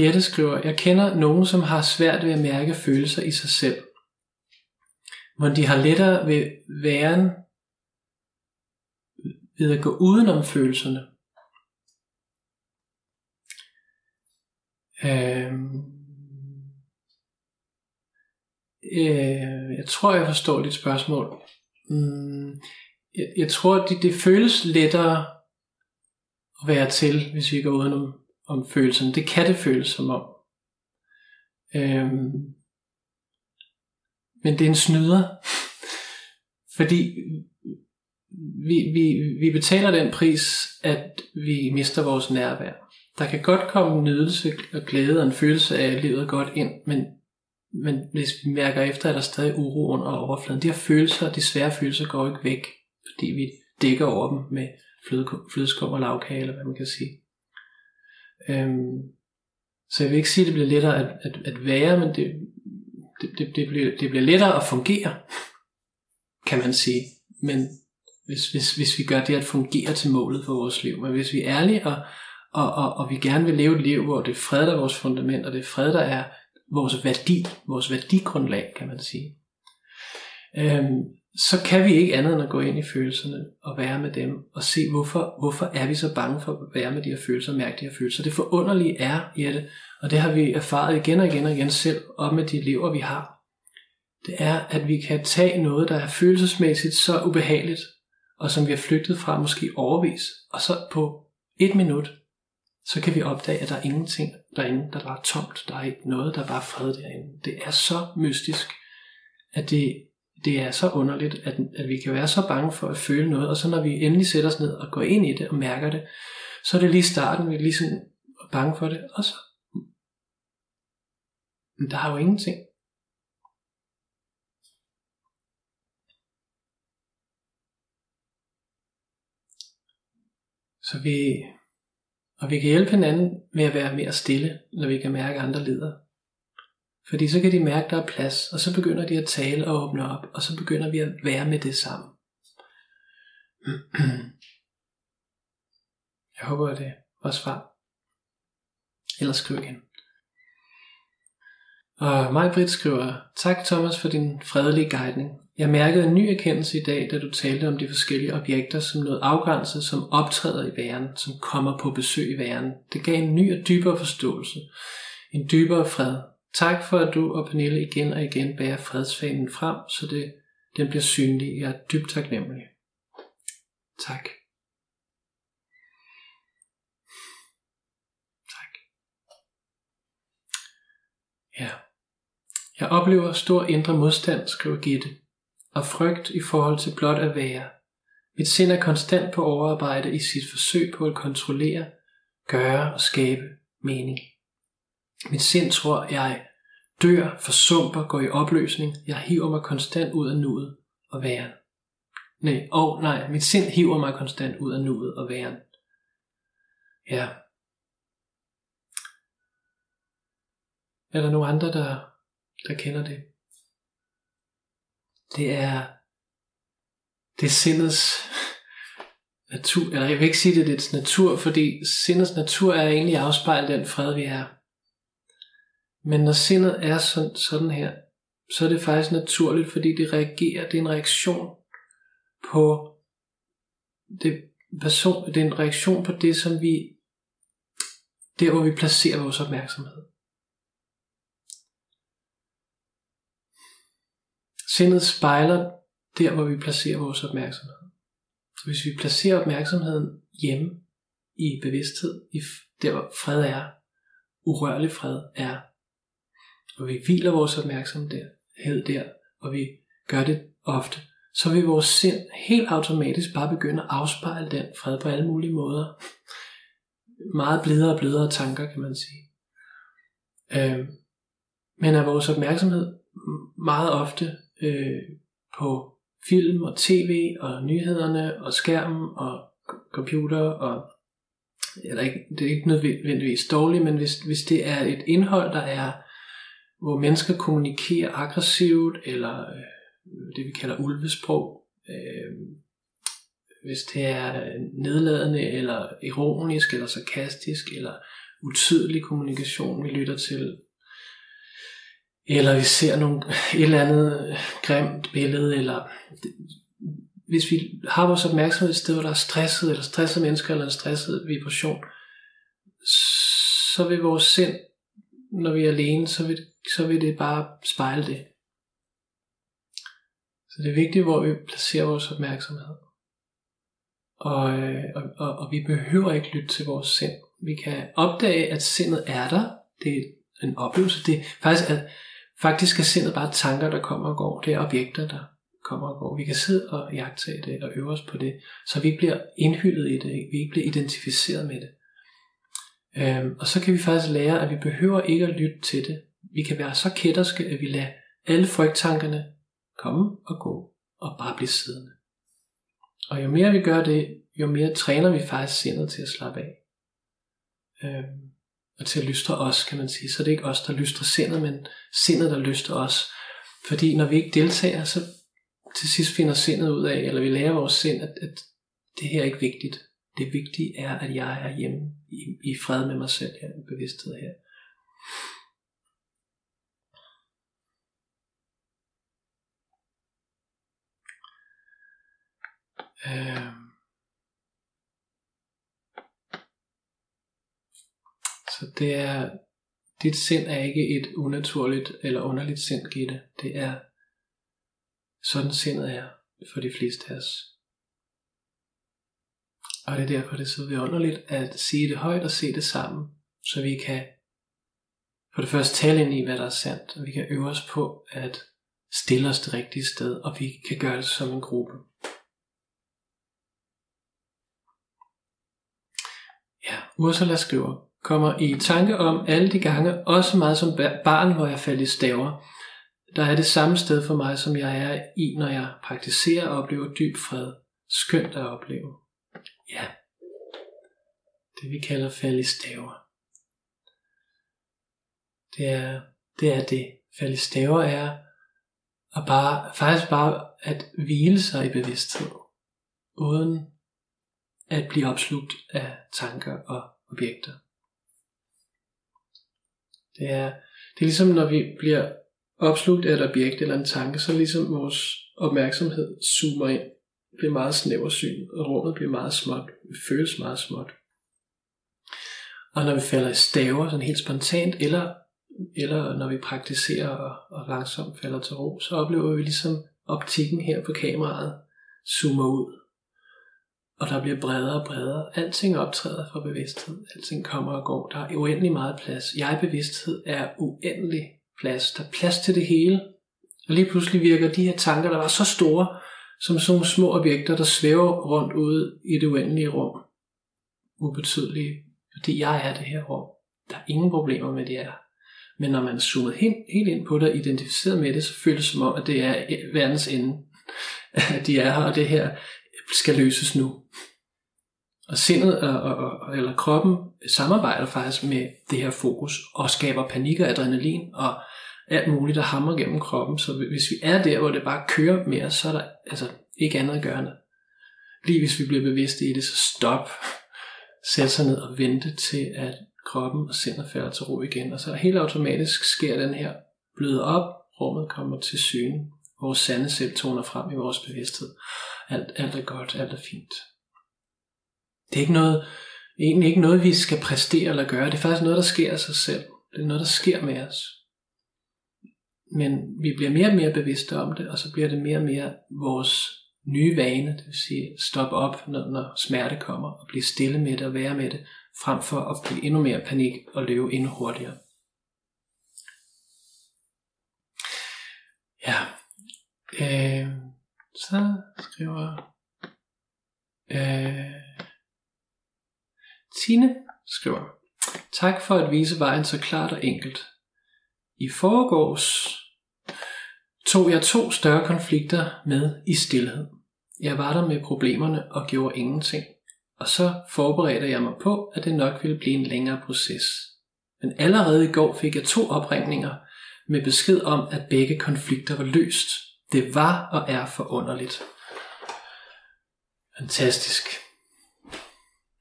Speaker 1: Jette skriver, jeg kender nogen, som har svært ved at mærke følelser i sig selv. Hvor de har lettere ved væren ved at gå udenom følelserne. Øhm, øh, jeg tror, jeg forstår dit spørgsmål. Mm, jeg, jeg tror, det, det føles lettere at være til, hvis vi går udenom om følelserne. Det kan det føles som om. Øhm, men det er en snyder. Fordi vi, vi, vi betaler den pris, at vi mister vores nærvær. Der kan godt komme en nydelse og glæde og en følelse af, at livet er godt ind, men, men hvis vi mærker efter, at der stadig uro under overfladen. De her følelser, de svære følelser, går ikke væk, fordi vi dækker over dem med flødeskum og lavkage, eller hvad man kan sige. Øhm, så jeg vil ikke sige, at det bliver lettere at, at, at være, men det, det, det, det, bliver, det bliver lettere at fungere, kan man sige. Men hvis, hvis, hvis vi gør det at fungere til målet for vores liv. Men hvis vi er ærlige, og, og, og, og vi gerne vil leve et liv, hvor det er fred, der er vores fundament, og det er fred, der er vores værdi, vores værdigrundlag, kan man sige. Øhm, så kan vi ikke andet end at gå ind i følelserne og være med dem og se, hvorfor, hvorfor er vi så bange for at være med de her følelser og mærke de her følelser. Det forunderlige er, Jette, og det har vi erfaret igen og igen og igen selv op med de elever, vi har, det er, at vi kan tage noget, der er følelsesmæssigt så ubehageligt, og som vi har flygtet fra måske overvis, og så på et minut, så kan vi opdage, at der er ingenting derinde, der bare er tomt. Der er ikke noget, der er bare fred derinde. Det er så mystisk, at det, det er så underligt, at, at vi kan være så bange for at føle noget, og så når vi endelig sætter os ned og går ind i det og mærker det, så er det lige starten, vi er lige sådan bange for det, og så men der er jo ingenting. Så vi, og vi kan hjælpe hinanden med at være mere stille, når vi kan mærke, at andre lider. Fordi så kan de mærke, at der er plads, og så begynder de at tale og åbne op, og så begynder vi at være med det sammen. Jeg håber, at det var svar. Ellers skriv igen. Og Majbrit skriver, tak Thomas for din fredelige guidning. Jeg mærkede en ny erkendelse i dag, da du talte om de forskellige objekter som noget afgrænset, som optræder i væren, som kommer på besøg i væren. Det gav en ny og dybere forståelse, en dybere fred. Tak for, at du og Pernille igen og igen bærer fredsfanen frem, så det, den bliver synlig. Jeg er dybt taknemmelig. Tak. Tak. Ja. Jeg oplever stor indre modstand, skriver Gitte, og frygt i forhold til blot at være. Mit sind er konstant på overarbejde i sit forsøg på at kontrollere, gøre og skabe mening. Mit sind tror, jeg dør, forsumper, går i opløsning. Jeg hiver mig konstant ud af nuet og væren. Nej, og oh, nej, mit sind hiver mig konstant ud af nuet og væren. Ja. Er der nogen andre, der der kender det. Det er, det er sindets natur, eller jeg vil ikke sige det er dets natur, fordi sindets natur er egentlig afspejlet den fred, vi er. Men når sindet er sådan, sådan her, så er det faktisk naturligt, fordi det reagerer, det er en reaktion på det, person, det er en reaktion på det, som vi, der hvor vi placerer vores opmærksomhed. Sindet spejler der, hvor vi placerer vores opmærksomhed. Så hvis vi placerer opmærksomheden hjemme i bevidsthed, i der hvor fred er, urørlig fred er, og vi hviler vores opmærksomhed der, og vi gør det ofte, så vil vores sind helt automatisk bare begynde at afspejle den fred på alle mulige måder. Meget blidere og blidere tanker, kan man sige. Øh, men er vores opmærksomhed meget ofte øh, på film og tv og nyhederne og skærmen og computer og eller ikke, det er ikke nødvendigvis dårligt, men hvis, hvis det er et indhold, der er, hvor mennesker kommunikerer aggressivt, eller øh, det vi kalder ulvesprog, øh, hvis det er nedladende, eller ironisk, eller sarkastisk, eller utydelig kommunikation, vi lytter til, eller vi ser nogle, et eller andet grimt billede, eller hvis vi har vores opmærksomhed et sted, hvor der er stresset, eller stresset mennesker, eller en stresset vibration, så vil vores sind, når vi er alene, så vil, så vil det bare spejle det. Så det er vigtigt, hvor vi placerer vores opmærksomhed. Og, øh, og, og, og vi behøver ikke lytte til vores sind. Vi kan opdage, at sindet er der. Det er en oplevelse. Det er faktisk, at Faktisk er sindet bare tanker, der kommer og går. Det er objekter, der kommer og går. Vi kan sidde og jagtage det og øve os på det, så vi bliver indhyldet i det, vi ikke bliver identificeret med det. Øhm, og så kan vi faktisk lære, at vi behøver ikke at lytte til det. Vi kan være så kætterske, at vi lader alle frygttankerne komme og gå, og bare blive siddende. Og jo mere vi gør det, jo mere træner vi faktisk sindet til at slappe af. Øhm, og til at lystre os, kan man sige. Så det er ikke os, der lystrer sindet, men sindet, der lyster os. Fordi når vi ikke deltager, så til sidst finder sindet ud af, eller vi lærer vores sind, at, at det her er ikke vigtigt. Det vigtige er, at jeg er hjemme i, i fred med mig selv her, i bevidsthed her. Øh. Så det er, dit sind er ikke et unaturligt eller underligt sind, Gitte. Det er sådan sindet er for de fleste af os. Og det er derfor, det er så vidunderligt at sige det højt og se det sammen, så vi kan for det første tale ind i, hvad der er sandt, og vi kan øve os på at stille os det rigtige sted, og vi kan gøre det som en gruppe. Ja, Ursula skriver, kommer i tanke om alle de gange, også meget som barn, hvor jeg faldt i staver. Der er det samme sted for mig, som jeg er i, når jeg praktiserer og oplever dyb fred. Skønt at opleve. Ja, det vi kalder fald i staver. Det er det. Er det. Fald i staver er at bare, faktisk bare at hvile sig i bevidsthed, uden at blive opslugt af tanker og objekter. Det er, det er ligesom når vi bliver opslugt af et objekt eller en tanke, så ligesom vores opmærksomhed zoomer ind, bliver meget snæversyn, og rummet bliver meget småt, føles meget småt. Og når vi falder i staver, sådan helt spontant, eller, eller når vi praktiserer og, og langsomt falder til ro, så oplever vi ligesom optikken her på kameraet zoomer ud og der bliver bredere og bredere. Alting optræder fra bevidsthed. Alting kommer og går. Der er uendelig meget plads. Jeg-bevidsthed er uendelig plads. Der er plads til det hele. Og lige pludselig virker de her tanker, der var så store, som sådan nogle små objekter, der svæver rundt ude i det uendelige rum. Ubetydelige. Fordi jeg er det her rum. Der er ingen problemer med det her. Men når man zoomer helt, helt ind på det og identificeret med det, så føles det som om, at det er verdens ende. At de er her, og det her skal løses nu. Og sindet øh, og, og, og, eller kroppen samarbejder faktisk med det her fokus og skaber panik og adrenalin og alt muligt, der hammer gennem kroppen. Så hvis vi er der, hvor det bare kører mere, så er der altså ikke andet at gøre. Lige hvis vi bliver bevidste i det, så stop. Sæt sig ned og vente til, at kroppen og sindet falder til ro igen. Og så helt automatisk sker den her bløde op, rummet kommer til syne, vores sande selv toner frem i vores bevidsthed. Alt, alt er godt, alt er fint. Det er ikke noget, egentlig ikke noget, vi skal præstere eller gøre. Det er faktisk noget, der sker af sig selv. Det er noget, der sker med os. Men vi bliver mere og mere bevidste om det, og så bliver det mere og mere vores nye vane, det vil sige stop op, når, når smerte kommer, og blive stille med det og være med det, frem for at blive endnu mere panik og løbe endnu hurtigere. Ja, øh, så skriver øh, Tine skriver, tak for at vise vejen så klart og enkelt. I foregårs tog jeg to større konflikter med i stillhed. Jeg var der med problemerne og gjorde ingenting. Og så forberedte jeg mig på, at det nok ville blive en længere proces. Men allerede i går fik jeg to opringninger med besked om, at begge konflikter var løst. Det var og er forunderligt. Fantastisk.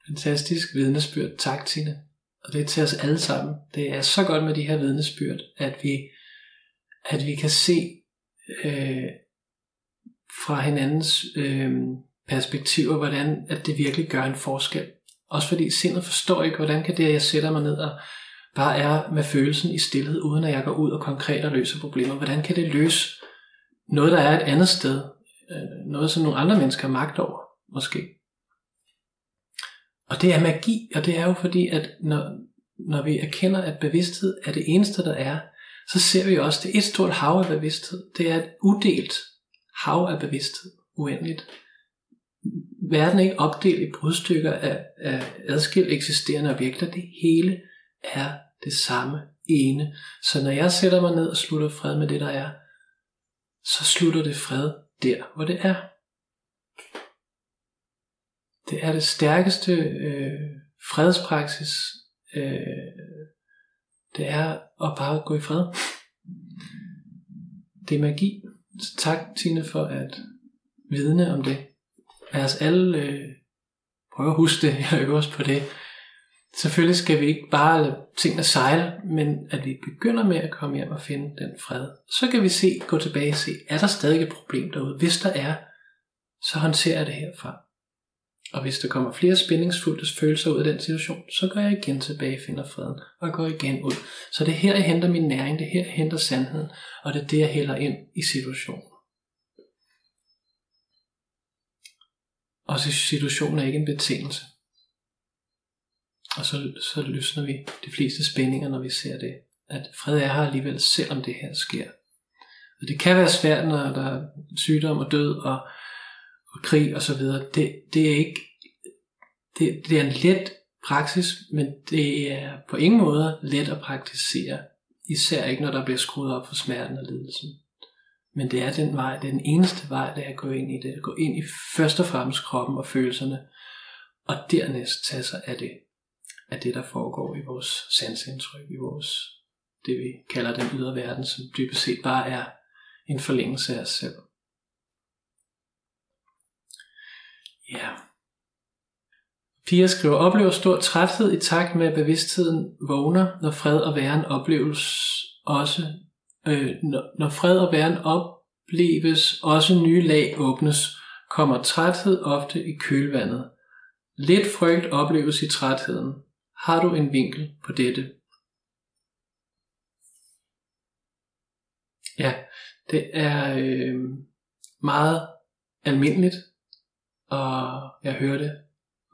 Speaker 1: Fantastisk vidnesbyrd. Tak, Tine. Og det er til os alle sammen. Det er så godt med de her vidnesbyrd, at vi, at vi kan se øh, fra hinandens øh, perspektiver, hvordan at det virkelig gør en forskel. Også fordi sindet forstår ikke, hvordan kan det, at jeg sætter mig ned og bare er med følelsen i stillhed, uden at jeg går ud og konkret og løser problemer. Hvordan kan det løse noget, der er et andet sted? Øh, noget, som nogle andre mennesker har magt over, måske. Og det er magi, og det er jo fordi, at når, når vi erkender, at bevidsthed er det eneste, der er, så ser vi også, at det er et stort hav af bevidsthed. Det er et udelt hav af bevidsthed, uendeligt. Verden er ikke opdelt i brudstykker af, af adskilt eksisterende objekter. Det hele er det samme ene. Så når jeg sætter mig ned og slutter fred med det, der er, så slutter det fred der, hvor det er. det er det stærkeste øh, fredspraksis. Øh, det er at bare gå i fred. Det er magi. Så tak Tine for at vidne om det. Lad os alle øh, prøve at huske det og øve os på det. Selvfølgelig skal vi ikke bare lade tingene sejle, men at vi begynder med at komme hjem og finde den fred. Så kan vi se, gå tilbage og se, er der stadig et problem derude? Hvis der er, så håndterer jeg det herfra. Og hvis der kommer flere spændingsfulde følelser ud af den situation, så går jeg igen tilbage og finder freden, og går igen ud. Så det er her, jeg henter min næring, det er her, jeg henter sandheden, og det er det, jeg hælder ind i situationen. Og så situationen er ikke en betingelse. Og så, så løsner vi de fleste spændinger, når vi ser det. At fred er her alligevel, selvom det her sker. Og det kan være svært, når der er sygdom og død og, og krig og så videre. Det, det er ikke det, det er en let praksis, men det er på ingen måde let at praktisere. Især ikke, når der bliver skruet op for smerten og lidelsen. Men det er den vej, det er den eneste vej, det er at gå ind i det. At gå ind i først og fremmest kroppen og følelserne, og dernæst tage sig af det, af det, der foregår i vores sansindtryk, i vores, det vi kalder den ydre verden, som dybest set bare er en forlængelse af os selv. Ja. Pia skriver, oplever stor træthed i takt med, at bevidstheden vågner, når fred og væren opleves også, øh, når, fred og væren opleves, også nye lag åbnes, kommer træthed ofte i kølvandet. Lidt frygt opleves i trætheden. Har du en vinkel på dette? Ja, det er øh, meget almindeligt, og jeg hører det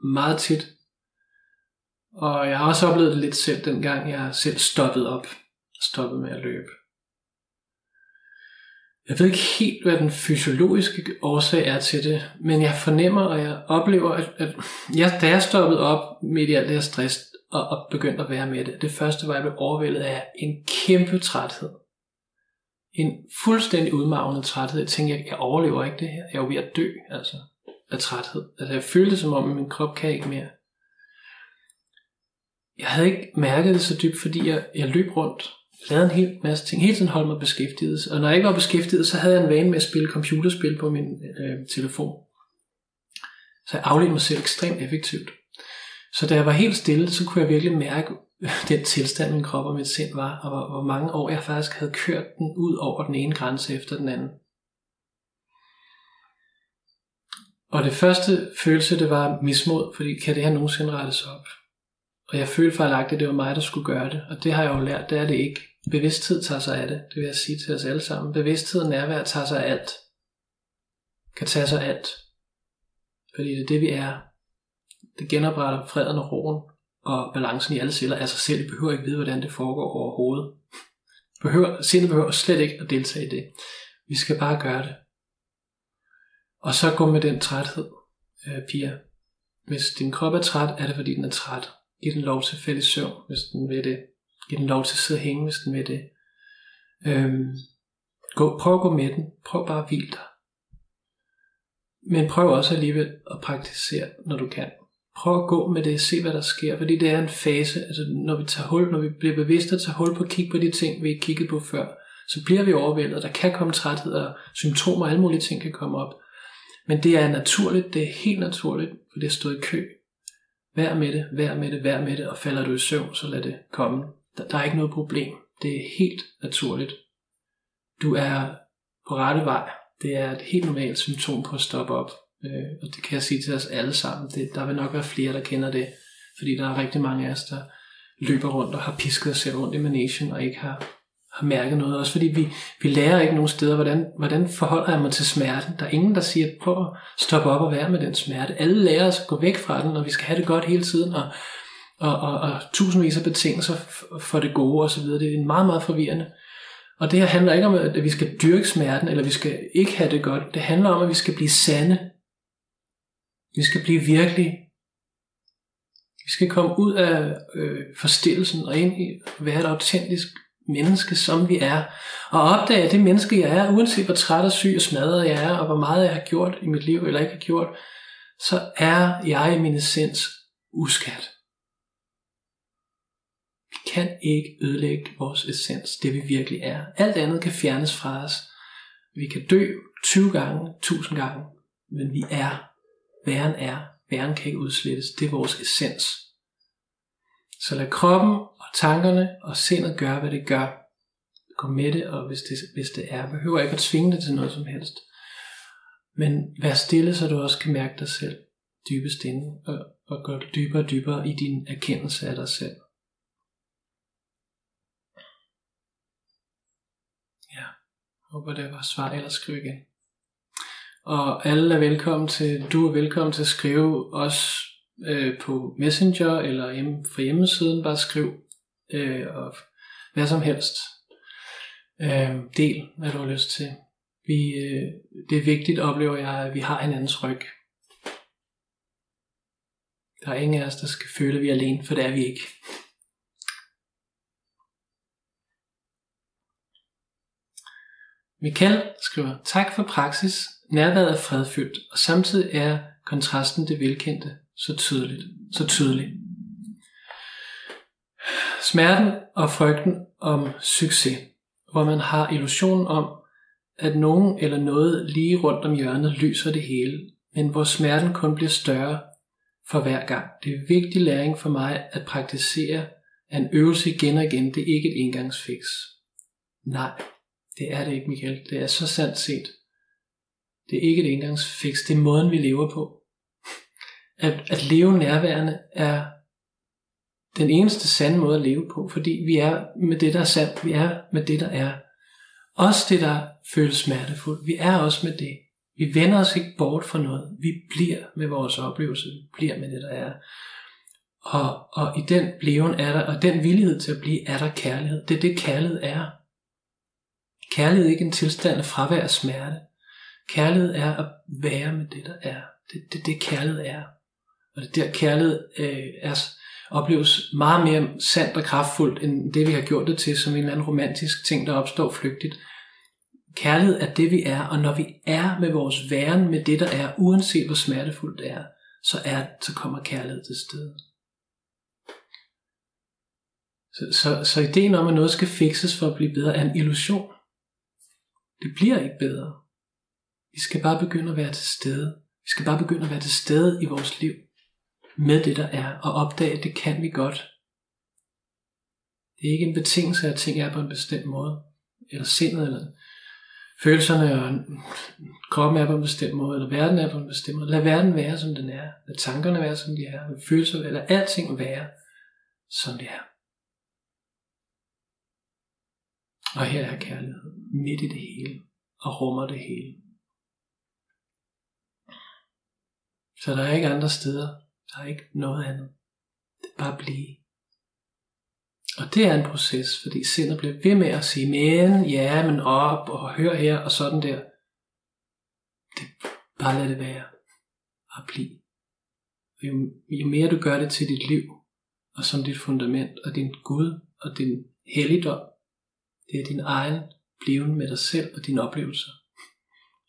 Speaker 1: meget tit. Og jeg har også oplevet det lidt selv, dengang jeg selv stoppede op. Stoppede med at løbe. Jeg ved ikke helt, hvad den fysiologiske årsag er til det, men jeg fornemmer, og jeg oplever, at, at jeg, da jeg stoppede op midt i alt det her stress, og, og begyndte at være med det, det første var, at jeg blev overvældet af en kæmpe træthed. En fuldstændig udmavnet træthed. Jeg tænkte, jeg, jeg overlever ikke det her. Jeg er jo ved at dø, altså af træthed. Altså jeg følte som om, at min krop kan ikke mere. Jeg havde ikke mærket det så dybt, fordi jeg, jeg løb rundt, lavede en hel masse ting, hele tiden holdt mig beskæftiget. Og når jeg ikke var beskæftiget, så havde jeg en vane med at spille computerspil på min øh, telefon. Så jeg afledte mig selv ekstremt effektivt. Så da jeg var helt stille, så kunne jeg virkelig mærke den tilstand, min krop og mit sind var, og hvor, hvor mange år jeg faktisk havde kørt den ud over den ene grænse efter den anden. Og det første følelse, det var mismod, fordi kan det her nogensinde rettes op? Og jeg følte fejlagtigt, at det var mig, der skulle gøre det. Og det har jeg jo lært, det er det ikke. Bevidsthed tager sig af det. Det vil jeg sige til os alle sammen. Bevidsthed og nærvær tager sig af alt. Kan tage sig af alt. Fordi det er det, vi er. Det genopretter freden og roen og balancen i alle celler af sig selv. Vi behøver ikke vide, hvordan det foregår overhovedet. Behøver, sindet behøver slet ikke at deltage i det. Vi skal bare gøre det. Og så gå med den træthed, øh, Pia. Hvis din krop er træt, er det fordi den er træt. Giv den lov til at falde i søvn, hvis den vil det. Giv den lov til at sidde og hænge, hvis den vil det. Øhm, gå, prøv at gå med den. Prøv bare at hvile dig. Men prøv også alligevel at praktisere, når du kan. Prøv at gå med det, se hvad der sker, fordi det er en fase, altså når vi tager hul, når vi bliver bevidste og tager hul på at kigge på de ting, vi ikke kiggede på før, så bliver vi overvældet, der kan komme træthed og symptomer, alle mulige ting kan komme op. Men det er naturligt, det er helt naturligt, for det er stået i kø. Vær med det, vær med det, vær med det, og falder du i søvn, så lad det komme. Der, der er ikke noget problem. Det er helt naturligt. Du er på rette vej. Det er et helt normalt symptom på at stoppe op. Øh, og det kan jeg sige til os alle sammen. Det, der vil nok være flere, der kender det. Fordi der er rigtig mange af os, der løber rundt og har pisket sig rundt i managen og ikke har har mærket noget. Også fordi vi, vi lærer ikke nogen steder, hvordan, hvordan forholder jeg mig til smerten. Der er ingen, der siger, prøv at stoppe op og være med den smerte. Alle lærer os at gå væk fra den, og vi skal have det godt hele tiden, og, og, og, og tusindvis af betingelser for det gode osv. Det er meget, meget forvirrende. Og det her handler ikke om, at vi skal dyrke smerten, eller vi skal ikke have det godt. Det handler om, at vi skal blive sande. Vi skal blive virkelig. Vi skal komme ud af øh, forstillelsen og ind i at være et autentisk menneske, som vi er, og opdage, at det menneske, jeg er, uanset hvor træt og syg og smadret jeg er, og hvor meget jeg har gjort i mit liv eller ikke har gjort, så er jeg i min essens uskat. Vi kan ikke ødelægge vores essens, det vi virkelig er. Alt andet kan fjernes fra os. Vi kan dø 20 gange, 1000 gange, men vi er. Væren er. Væren kan ikke udslettes. Det er vores essens. Så lad kroppen og tankerne og sindet gøre, hvad det gør. Gå med det, og hvis det, hvis det er, behøver ikke at tvinge det til noget som helst. Men vær stille, så du også kan mærke dig selv dybest inde, og, og gå dybere og dybere i din erkendelse af dig selv. Ja, håber det var svar, eller skriv igen. Og alle er velkommen til, du er velkommen til at skrive os øh, på Messenger eller hjemme, fra hjemmesiden, bare skriv øh, og hvad som helst. Øh, del, hvad du har lyst til. Vi, øh, det er vigtigt, oplever jeg, at vi har hinandens ryg. Der er ingen af os, der skal føle, at vi er alene, for det er vi ikke. Michael skriver, tak for praksis. Nærværet er fredfyldt, og samtidig er kontrasten det velkendte så tydeligt. Så tydelig. Smerten og frygten om succes, hvor man har illusionen om, at nogen eller noget lige rundt om hjørnet lyser det hele, men hvor smerten kun bliver større for hver gang. Det er vigtig læring for mig at praktisere en øvelse igen og igen. Det er ikke et engangsfix. Nej, det er det ikke, Michael. Det er så sandt set. Det er ikke et engangsfix. Det er måden, vi lever på. At, at leve nærværende er den eneste sande måde at leve på, fordi vi er med det, der er sandt. Vi er med det, der er. Også det, der føles smertefuldt. Vi er også med det. Vi vender os ikke bort fra noget. Vi bliver med vores oplevelse. Vi bliver med det, der er. Og, og i den bleven er der, og den villighed til at blive, er der kærlighed. Det er det, kærlighed er. Kærlighed er ikke en tilstand af fravær af smerte. Kærlighed er at være med det, der er. Det er det, det, kærlighed er. Og det der kærlighed øh, er, opleves meget mere sandt og kraftfuldt, end det vi har gjort det til, som en eller anden romantisk ting, der opstår flygtigt. Kærlighed er det vi er, og når vi er med vores væren med det der er, uanset hvor smertefuldt det er, så, er, så kommer kærlighed til stede. Så, så, så ideen om, at noget skal fikses for at blive bedre, er en illusion. Det bliver ikke bedre. Vi skal bare begynde at være til stede. Vi skal bare begynde at være til stede i vores liv med det der er, og opdage, at det kan vi godt. Det er ikke en betingelse, at ting er på en bestemt måde, eller sindet, eller følelserne og kroppen er på en bestemt måde, eller verden er på en bestemt måde. Lad verden være, som den er. Lad tankerne være, som de er. Lad følelser, eller alting være, som det er. Og her er kærlighed midt i det hele, og rummer det hele. Så der er ikke andre steder. Der er ikke noget andet. Det er bare at blive. Og det er en proces, fordi sindet bliver ved med at sige, men, ja, men op, og hør her, og sådan der. Det, bare lad det være. Bare blive. Og jo, jo mere du gør det til dit liv, og som dit fundament, og din Gud, og din helligdom, det er din egen bliven med dig selv, og dine oplevelser,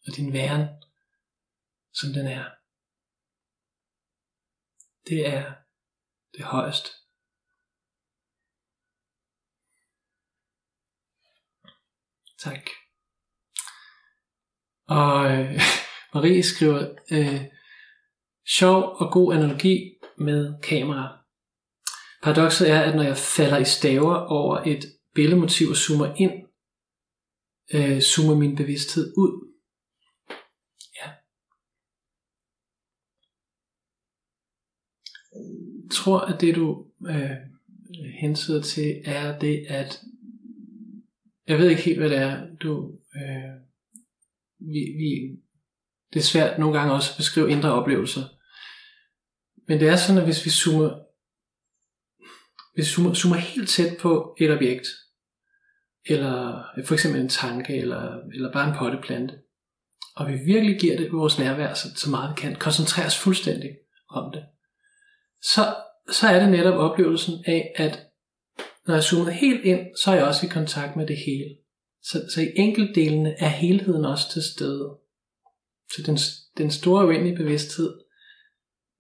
Speaker 1: og din væren, som den er. Det er det højeste. Tak. Og øh, Marie skriver, øh, sjov og god analogi med kamera. Paradokset er, at når jeg falder i staver over et billedmotiv og zoomer ind, øh, zoomer min bevidsthed ud. Ja. Jeg tror, at det du øh, hensyder til, er det, at jeg ved ikke helt, hvad det er, du... Øh, vi, vi, det er svært nogle gange også at beskrive indre oplevelser. Men det er sådan, at hvis vi zoomer, hvis vi zoomer, zoomer helt tæt på et objekt, eller øh, for eksempel en tanke, eller, eller bare en potteplante, og vi virkelig giver det vores nærvær så, så meget vi kan, koncentreres fuldstændig om det, så, så er det netop oplevelsen af, at når jeg zoomer helt ind, så er jeg også i kontakt med det hele. Så, så i enkeltdelene er helheden også til stede. Så den, den store uendelige bevidsthed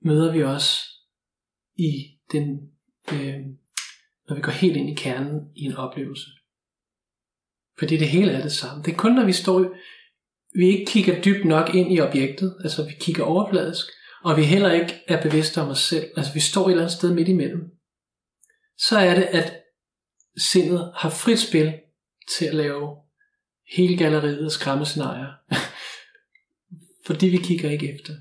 Speaker 1: møder vi også i den, øh, når vi går helt ind i kernen i en oplevelse. Fordi det hele er det samme. Det er kun når vi står, vi ikke kigger dybt nok ind i objektet, altså vi kigger overfladisk, og vi heller ikke er bevidste om os selv, altså vi står et eller andet sted midt imellem, så er det, at sindet har frit spil til at lave hele galleriet af skræmmescenarier. Fordi vi kigger ikke efter.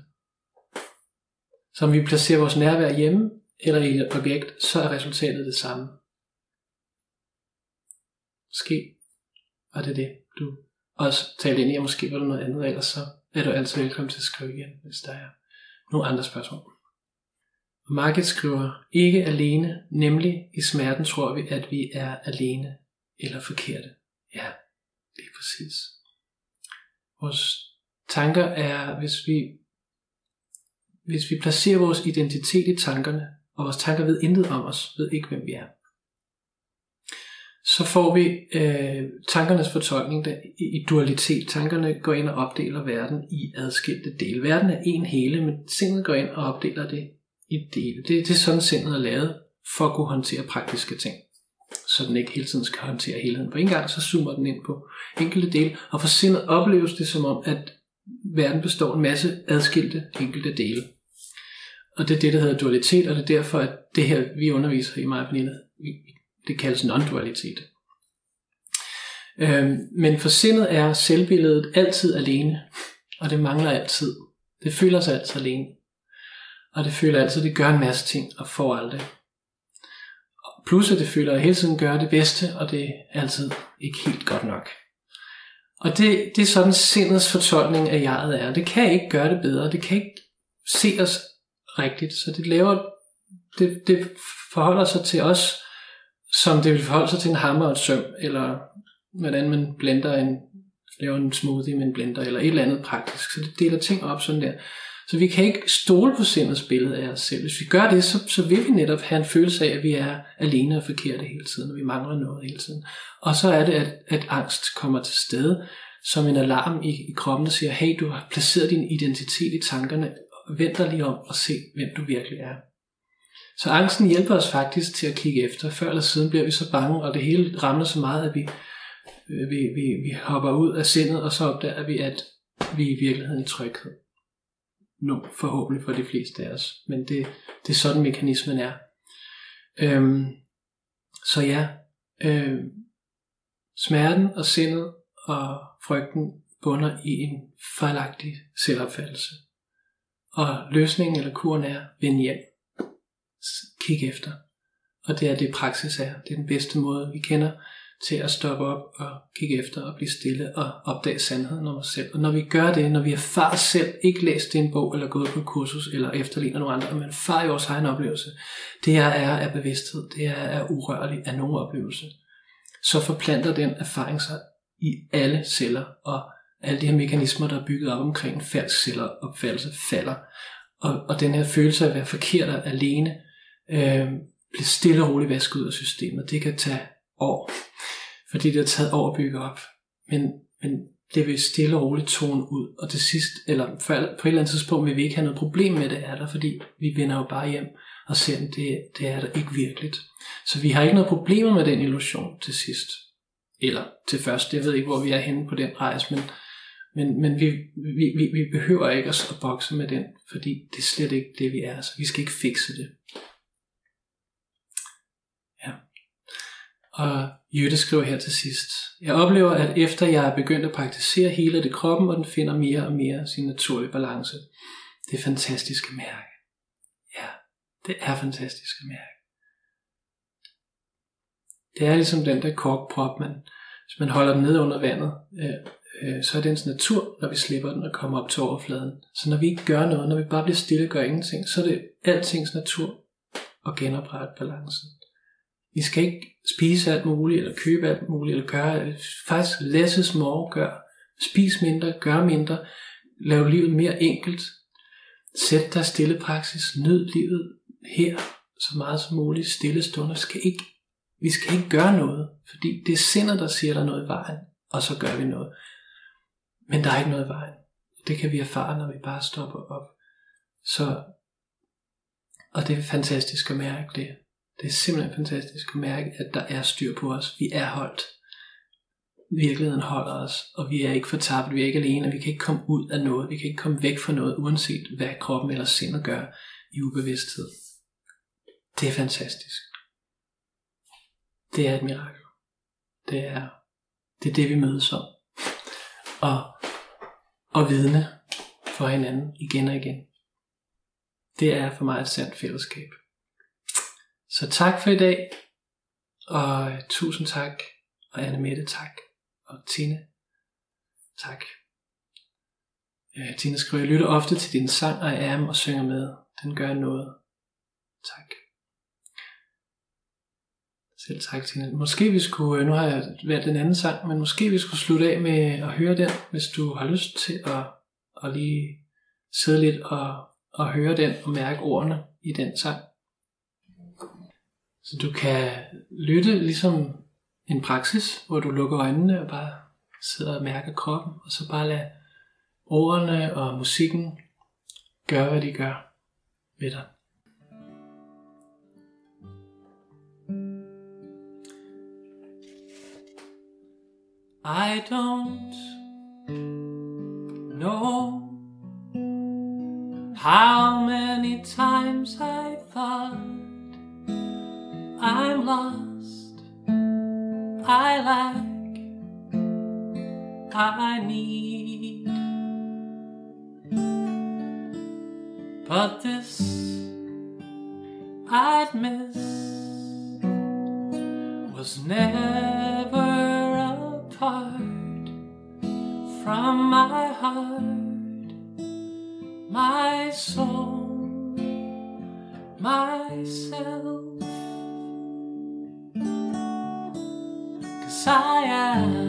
Speaker 1: Så om vi placerer vores nærvær hjemme eller i et objekt, så er resultatet det samme. Måske var det det, du også talte ind i, og måske var det noget andet, ellers så er du altid velkommen til at skrive igen, hvis der er nogle andre spørgsmål. Market skriver, ikke alene, nemlig i smerten tror vi, at vi er alene eller forkerte. Ja, det er præcis. Vores tanker er, hvis vi, hvis vi placerer vores identitet i tankerne, og vores tanker ved intet om os, ved ikke hvem vi er, så får vi øh, tankernes fortolkning der, i, i dualitet. Tankerne går ind og opdeler verden i adskilte dele. Verden er en hele, men sindet går ind og opdeler det i dele. Det, det er sådan sindet er lavet for at kunne håndtere praktiske ting. Så den ikke hele tiden skal håndtere helheden på en gang, så zoomer den ind på enkelte dele. Og for sindet opleves det som om, at verden består af en masse adskilte enkelte dele. Og det er det, der hedder dualitet, og det er derfor, at det her, vi underviser i mig vi det kaldes non-dualitet. Øhm, men for sindet er selvbilledet altid alene, og det mangler altid. Det føler sig altid alene. Og det føler altid, at det gør en masse ting og får aldrig. Plus at det føler, at hele tiden gør det bedste, og det er altid ikke helt godt nok. Og det, det er sådan sindets fortolkning af jeget er. Det kan ikke gøre det bedre. Det kan ikke se os rigtigt. Så det laver, det, det forholder sig til os, som det vil forholde sig til en hammer og et søm, eller hvordan man blender en, laver en smoothie med en blender, eller et eller andet praktisk. Så det deler ting op sådan der. Så vi kan ikke stole på sindets billede af os selv. Hvis vi gør det, så, så vil vi netop have en følelse af, at vi er alene og forkerte hele tiden, og vi mangler noget hele tiden. Og så er det, at, at angst kommer til stede som en alarm i, i kroppen, der siger, hey, du har placeret din identitet i tankerne, vent dig lige om og se, hvem du virkelig er. Så angsten hjælper os faktisk til at kigge efter. Før eller siden bliver vi så bange, og det hele rammer så meget, at vi, øh, vi, vi, vi hopper ud af sindet, og så opdager vi, at vi er i virkeligheden i tryghed nu, forhåbentlig for de fleste af os. Men det, det er sådan mekanismen er. Øhm, så ja, øhm, smerten og sindet og frygten bunder i en fejlagtig selvopfattelse. Og løsningen eller kuren er, vend hjem kigge efter. Og det er det praksis er. Det er den bedste måde, vi kender til at stoppe op og kigge efter og blive stille og opdage sandheden om os selv. Og når vi gør det, når vi erfarer selv, ikke læst en bog eller gået på et kursus eller efterligner nogle andre, men erfarer i vores egen oplevelse, det er af bevidsthed, det er urørlig af nogen oplevelse, så forplanter den erfaring sig i alle celler, og alle de her mekanismer, der er bygget op omkring en falsk celleropfattelse, falder. Og, og den her følelse af at være forkert og alene, øh, bliver stille og roligt vasket ud af systemet. Det kan tage år, fordi det har taget år at bygge op. Men, men det vil stille og roligt tone ud, og til sidst, eller på et eller andet tidspunkt vil vi ikke have noget problem med det, er der, fordi vi vender jo bare hjem og ser, at det, det er der ikke virkeligt. Så vi har ikke noget problemer med den illusion til sidst. Eller til først, jeg ved ikke, hvor vi er henne på den rejse, men, men, men vi, vi, vi, vi behøver ikke at bokse med den, fordi det er slet ikke det, vi er. Så vi skal ikke fikse det. Og Jytte skriver her til sidst. Jeg oplever, at efter jeg er begyndt at praktisere hele det kroppen, og den finder mere og mere sin naturlige balance. Det er fantastisk at mærke. Ja, det er fantastisk at mærke. Det er ligesom den der korkprop, man, hvis man holder den ned under vandet, øh, øh, så er dens natur, når vi slipper den og kommer op til overfladen. Så når vi ikke gør noget, når vi bare bliver stille og gør ingenting, så er det altings natur at genoprette balancen. Vi skal ikke spise alt muligt, eller købe alt muligt, eller gøre faktisk less is more, gør. Spis mindre, gør mindre, lav livet mere enkelt. Sæt dig stille praksis, nyd livet her, så meget som muligt, stille stunder. Skal ikke, vi skal ikke gøre noget, fordi det er sindet, der siger, der er noget i vejen, og så gør vi noget. Men der er ikke noget i vejen. Det kan vi erfare, når vi bare stopper op. Så Og det er fantastisk at mærke det. Det er simpelthen fantastisk at mærke, at der er styr på os. Vi er holdt. Virkeligheden holder os, og vi er ikke fortabt, vi er ikke alene, og vi kan ikke komme ud af noget, vi kan ikke komme væk fra noget, uanset hvad kroppen eller sindet gør i ubevidsthed. Det er fantastisk. Det er et mirakel. Det er det, er det vi mødes om. Og, og vidne for hinanden igen og igen. Det er for mig et sandt fællesskab. Så tak for i dag, og tusind tak, og Anne Mette tak, og Tine tak. Øh, Tine skriver, jeg lytter ofte til din sang og am og synger med. Den gør noget. Tak. Selv tak, Tine. Måske vi skulle, øh, nu har jeg valgt en anden sang, men måske vi skulle slutte af med at høre den, hvis du har lyst til at, at lige sidde lidt og, og høre den og mærke ordene i den sang. Så du kan lytte ligesom en praksis, hvor du lukker øjnene og bare sidder og mærker kroppen, og så bare lade ordene og musikken gøre, hvad de gør ved dig. I don't know how many times I thought I'm lost, I lack, I need. But this I'd miss was never apart from my heart, my soul, myself. Messiah.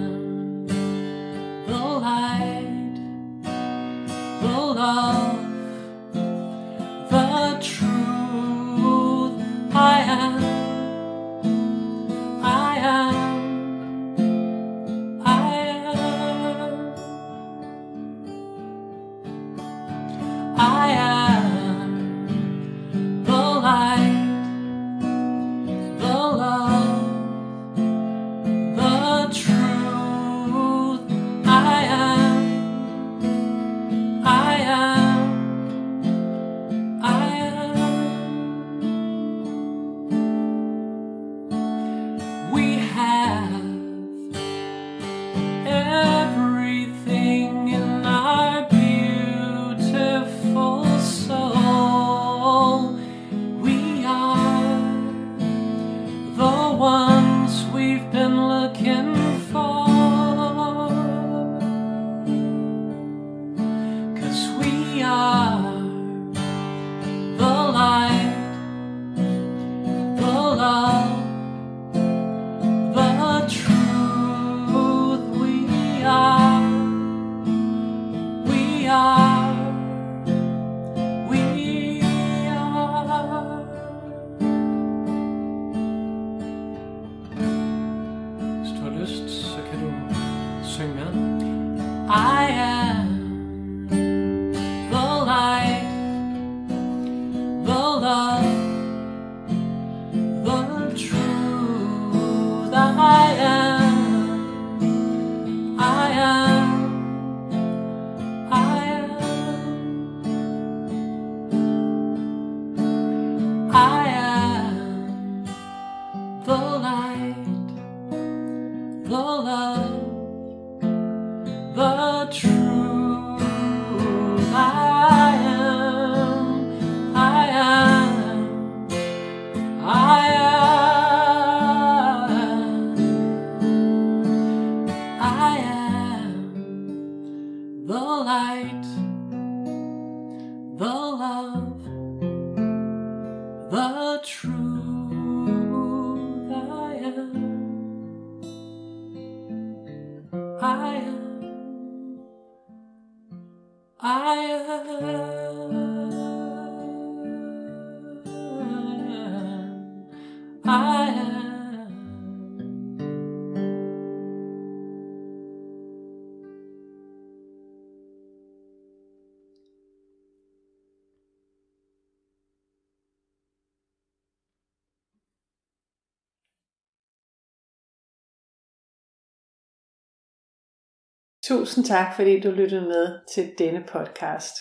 Speaker 2: Tusind tak, fordi du lyttede med til denne podcast.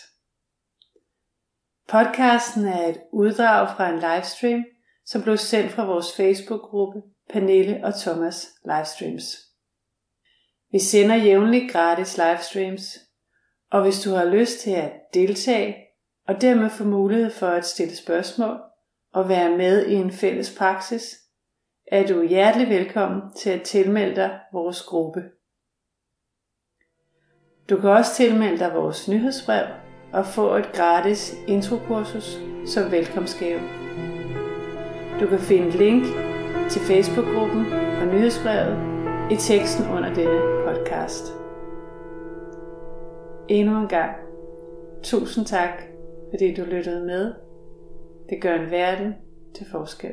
Speaker 2: Podcasten er et uddrag fra en livestream, som blev sendt fra vores Facebook-gruppe Pernille og Thomas Livestreams. Vi sender jævnligt gratis livestreams, og hvis du har lyst til at deltage og dermed få mulighed for at stille spørgsmål og være med i en fælles praksis, er du hjertelig velkommen til at tilmelde dig vores gruppe. Du kan også tilmelde dig vores nyhedsbrev og få et gratis introkursus som velkomstgave. Du kan finde link til Facebook-gruppen og nyhedsbrevet i teksten under denne podcast. Endnu en gang, tusind tak, fordi du lyttede med. Det gør en verden til forskel.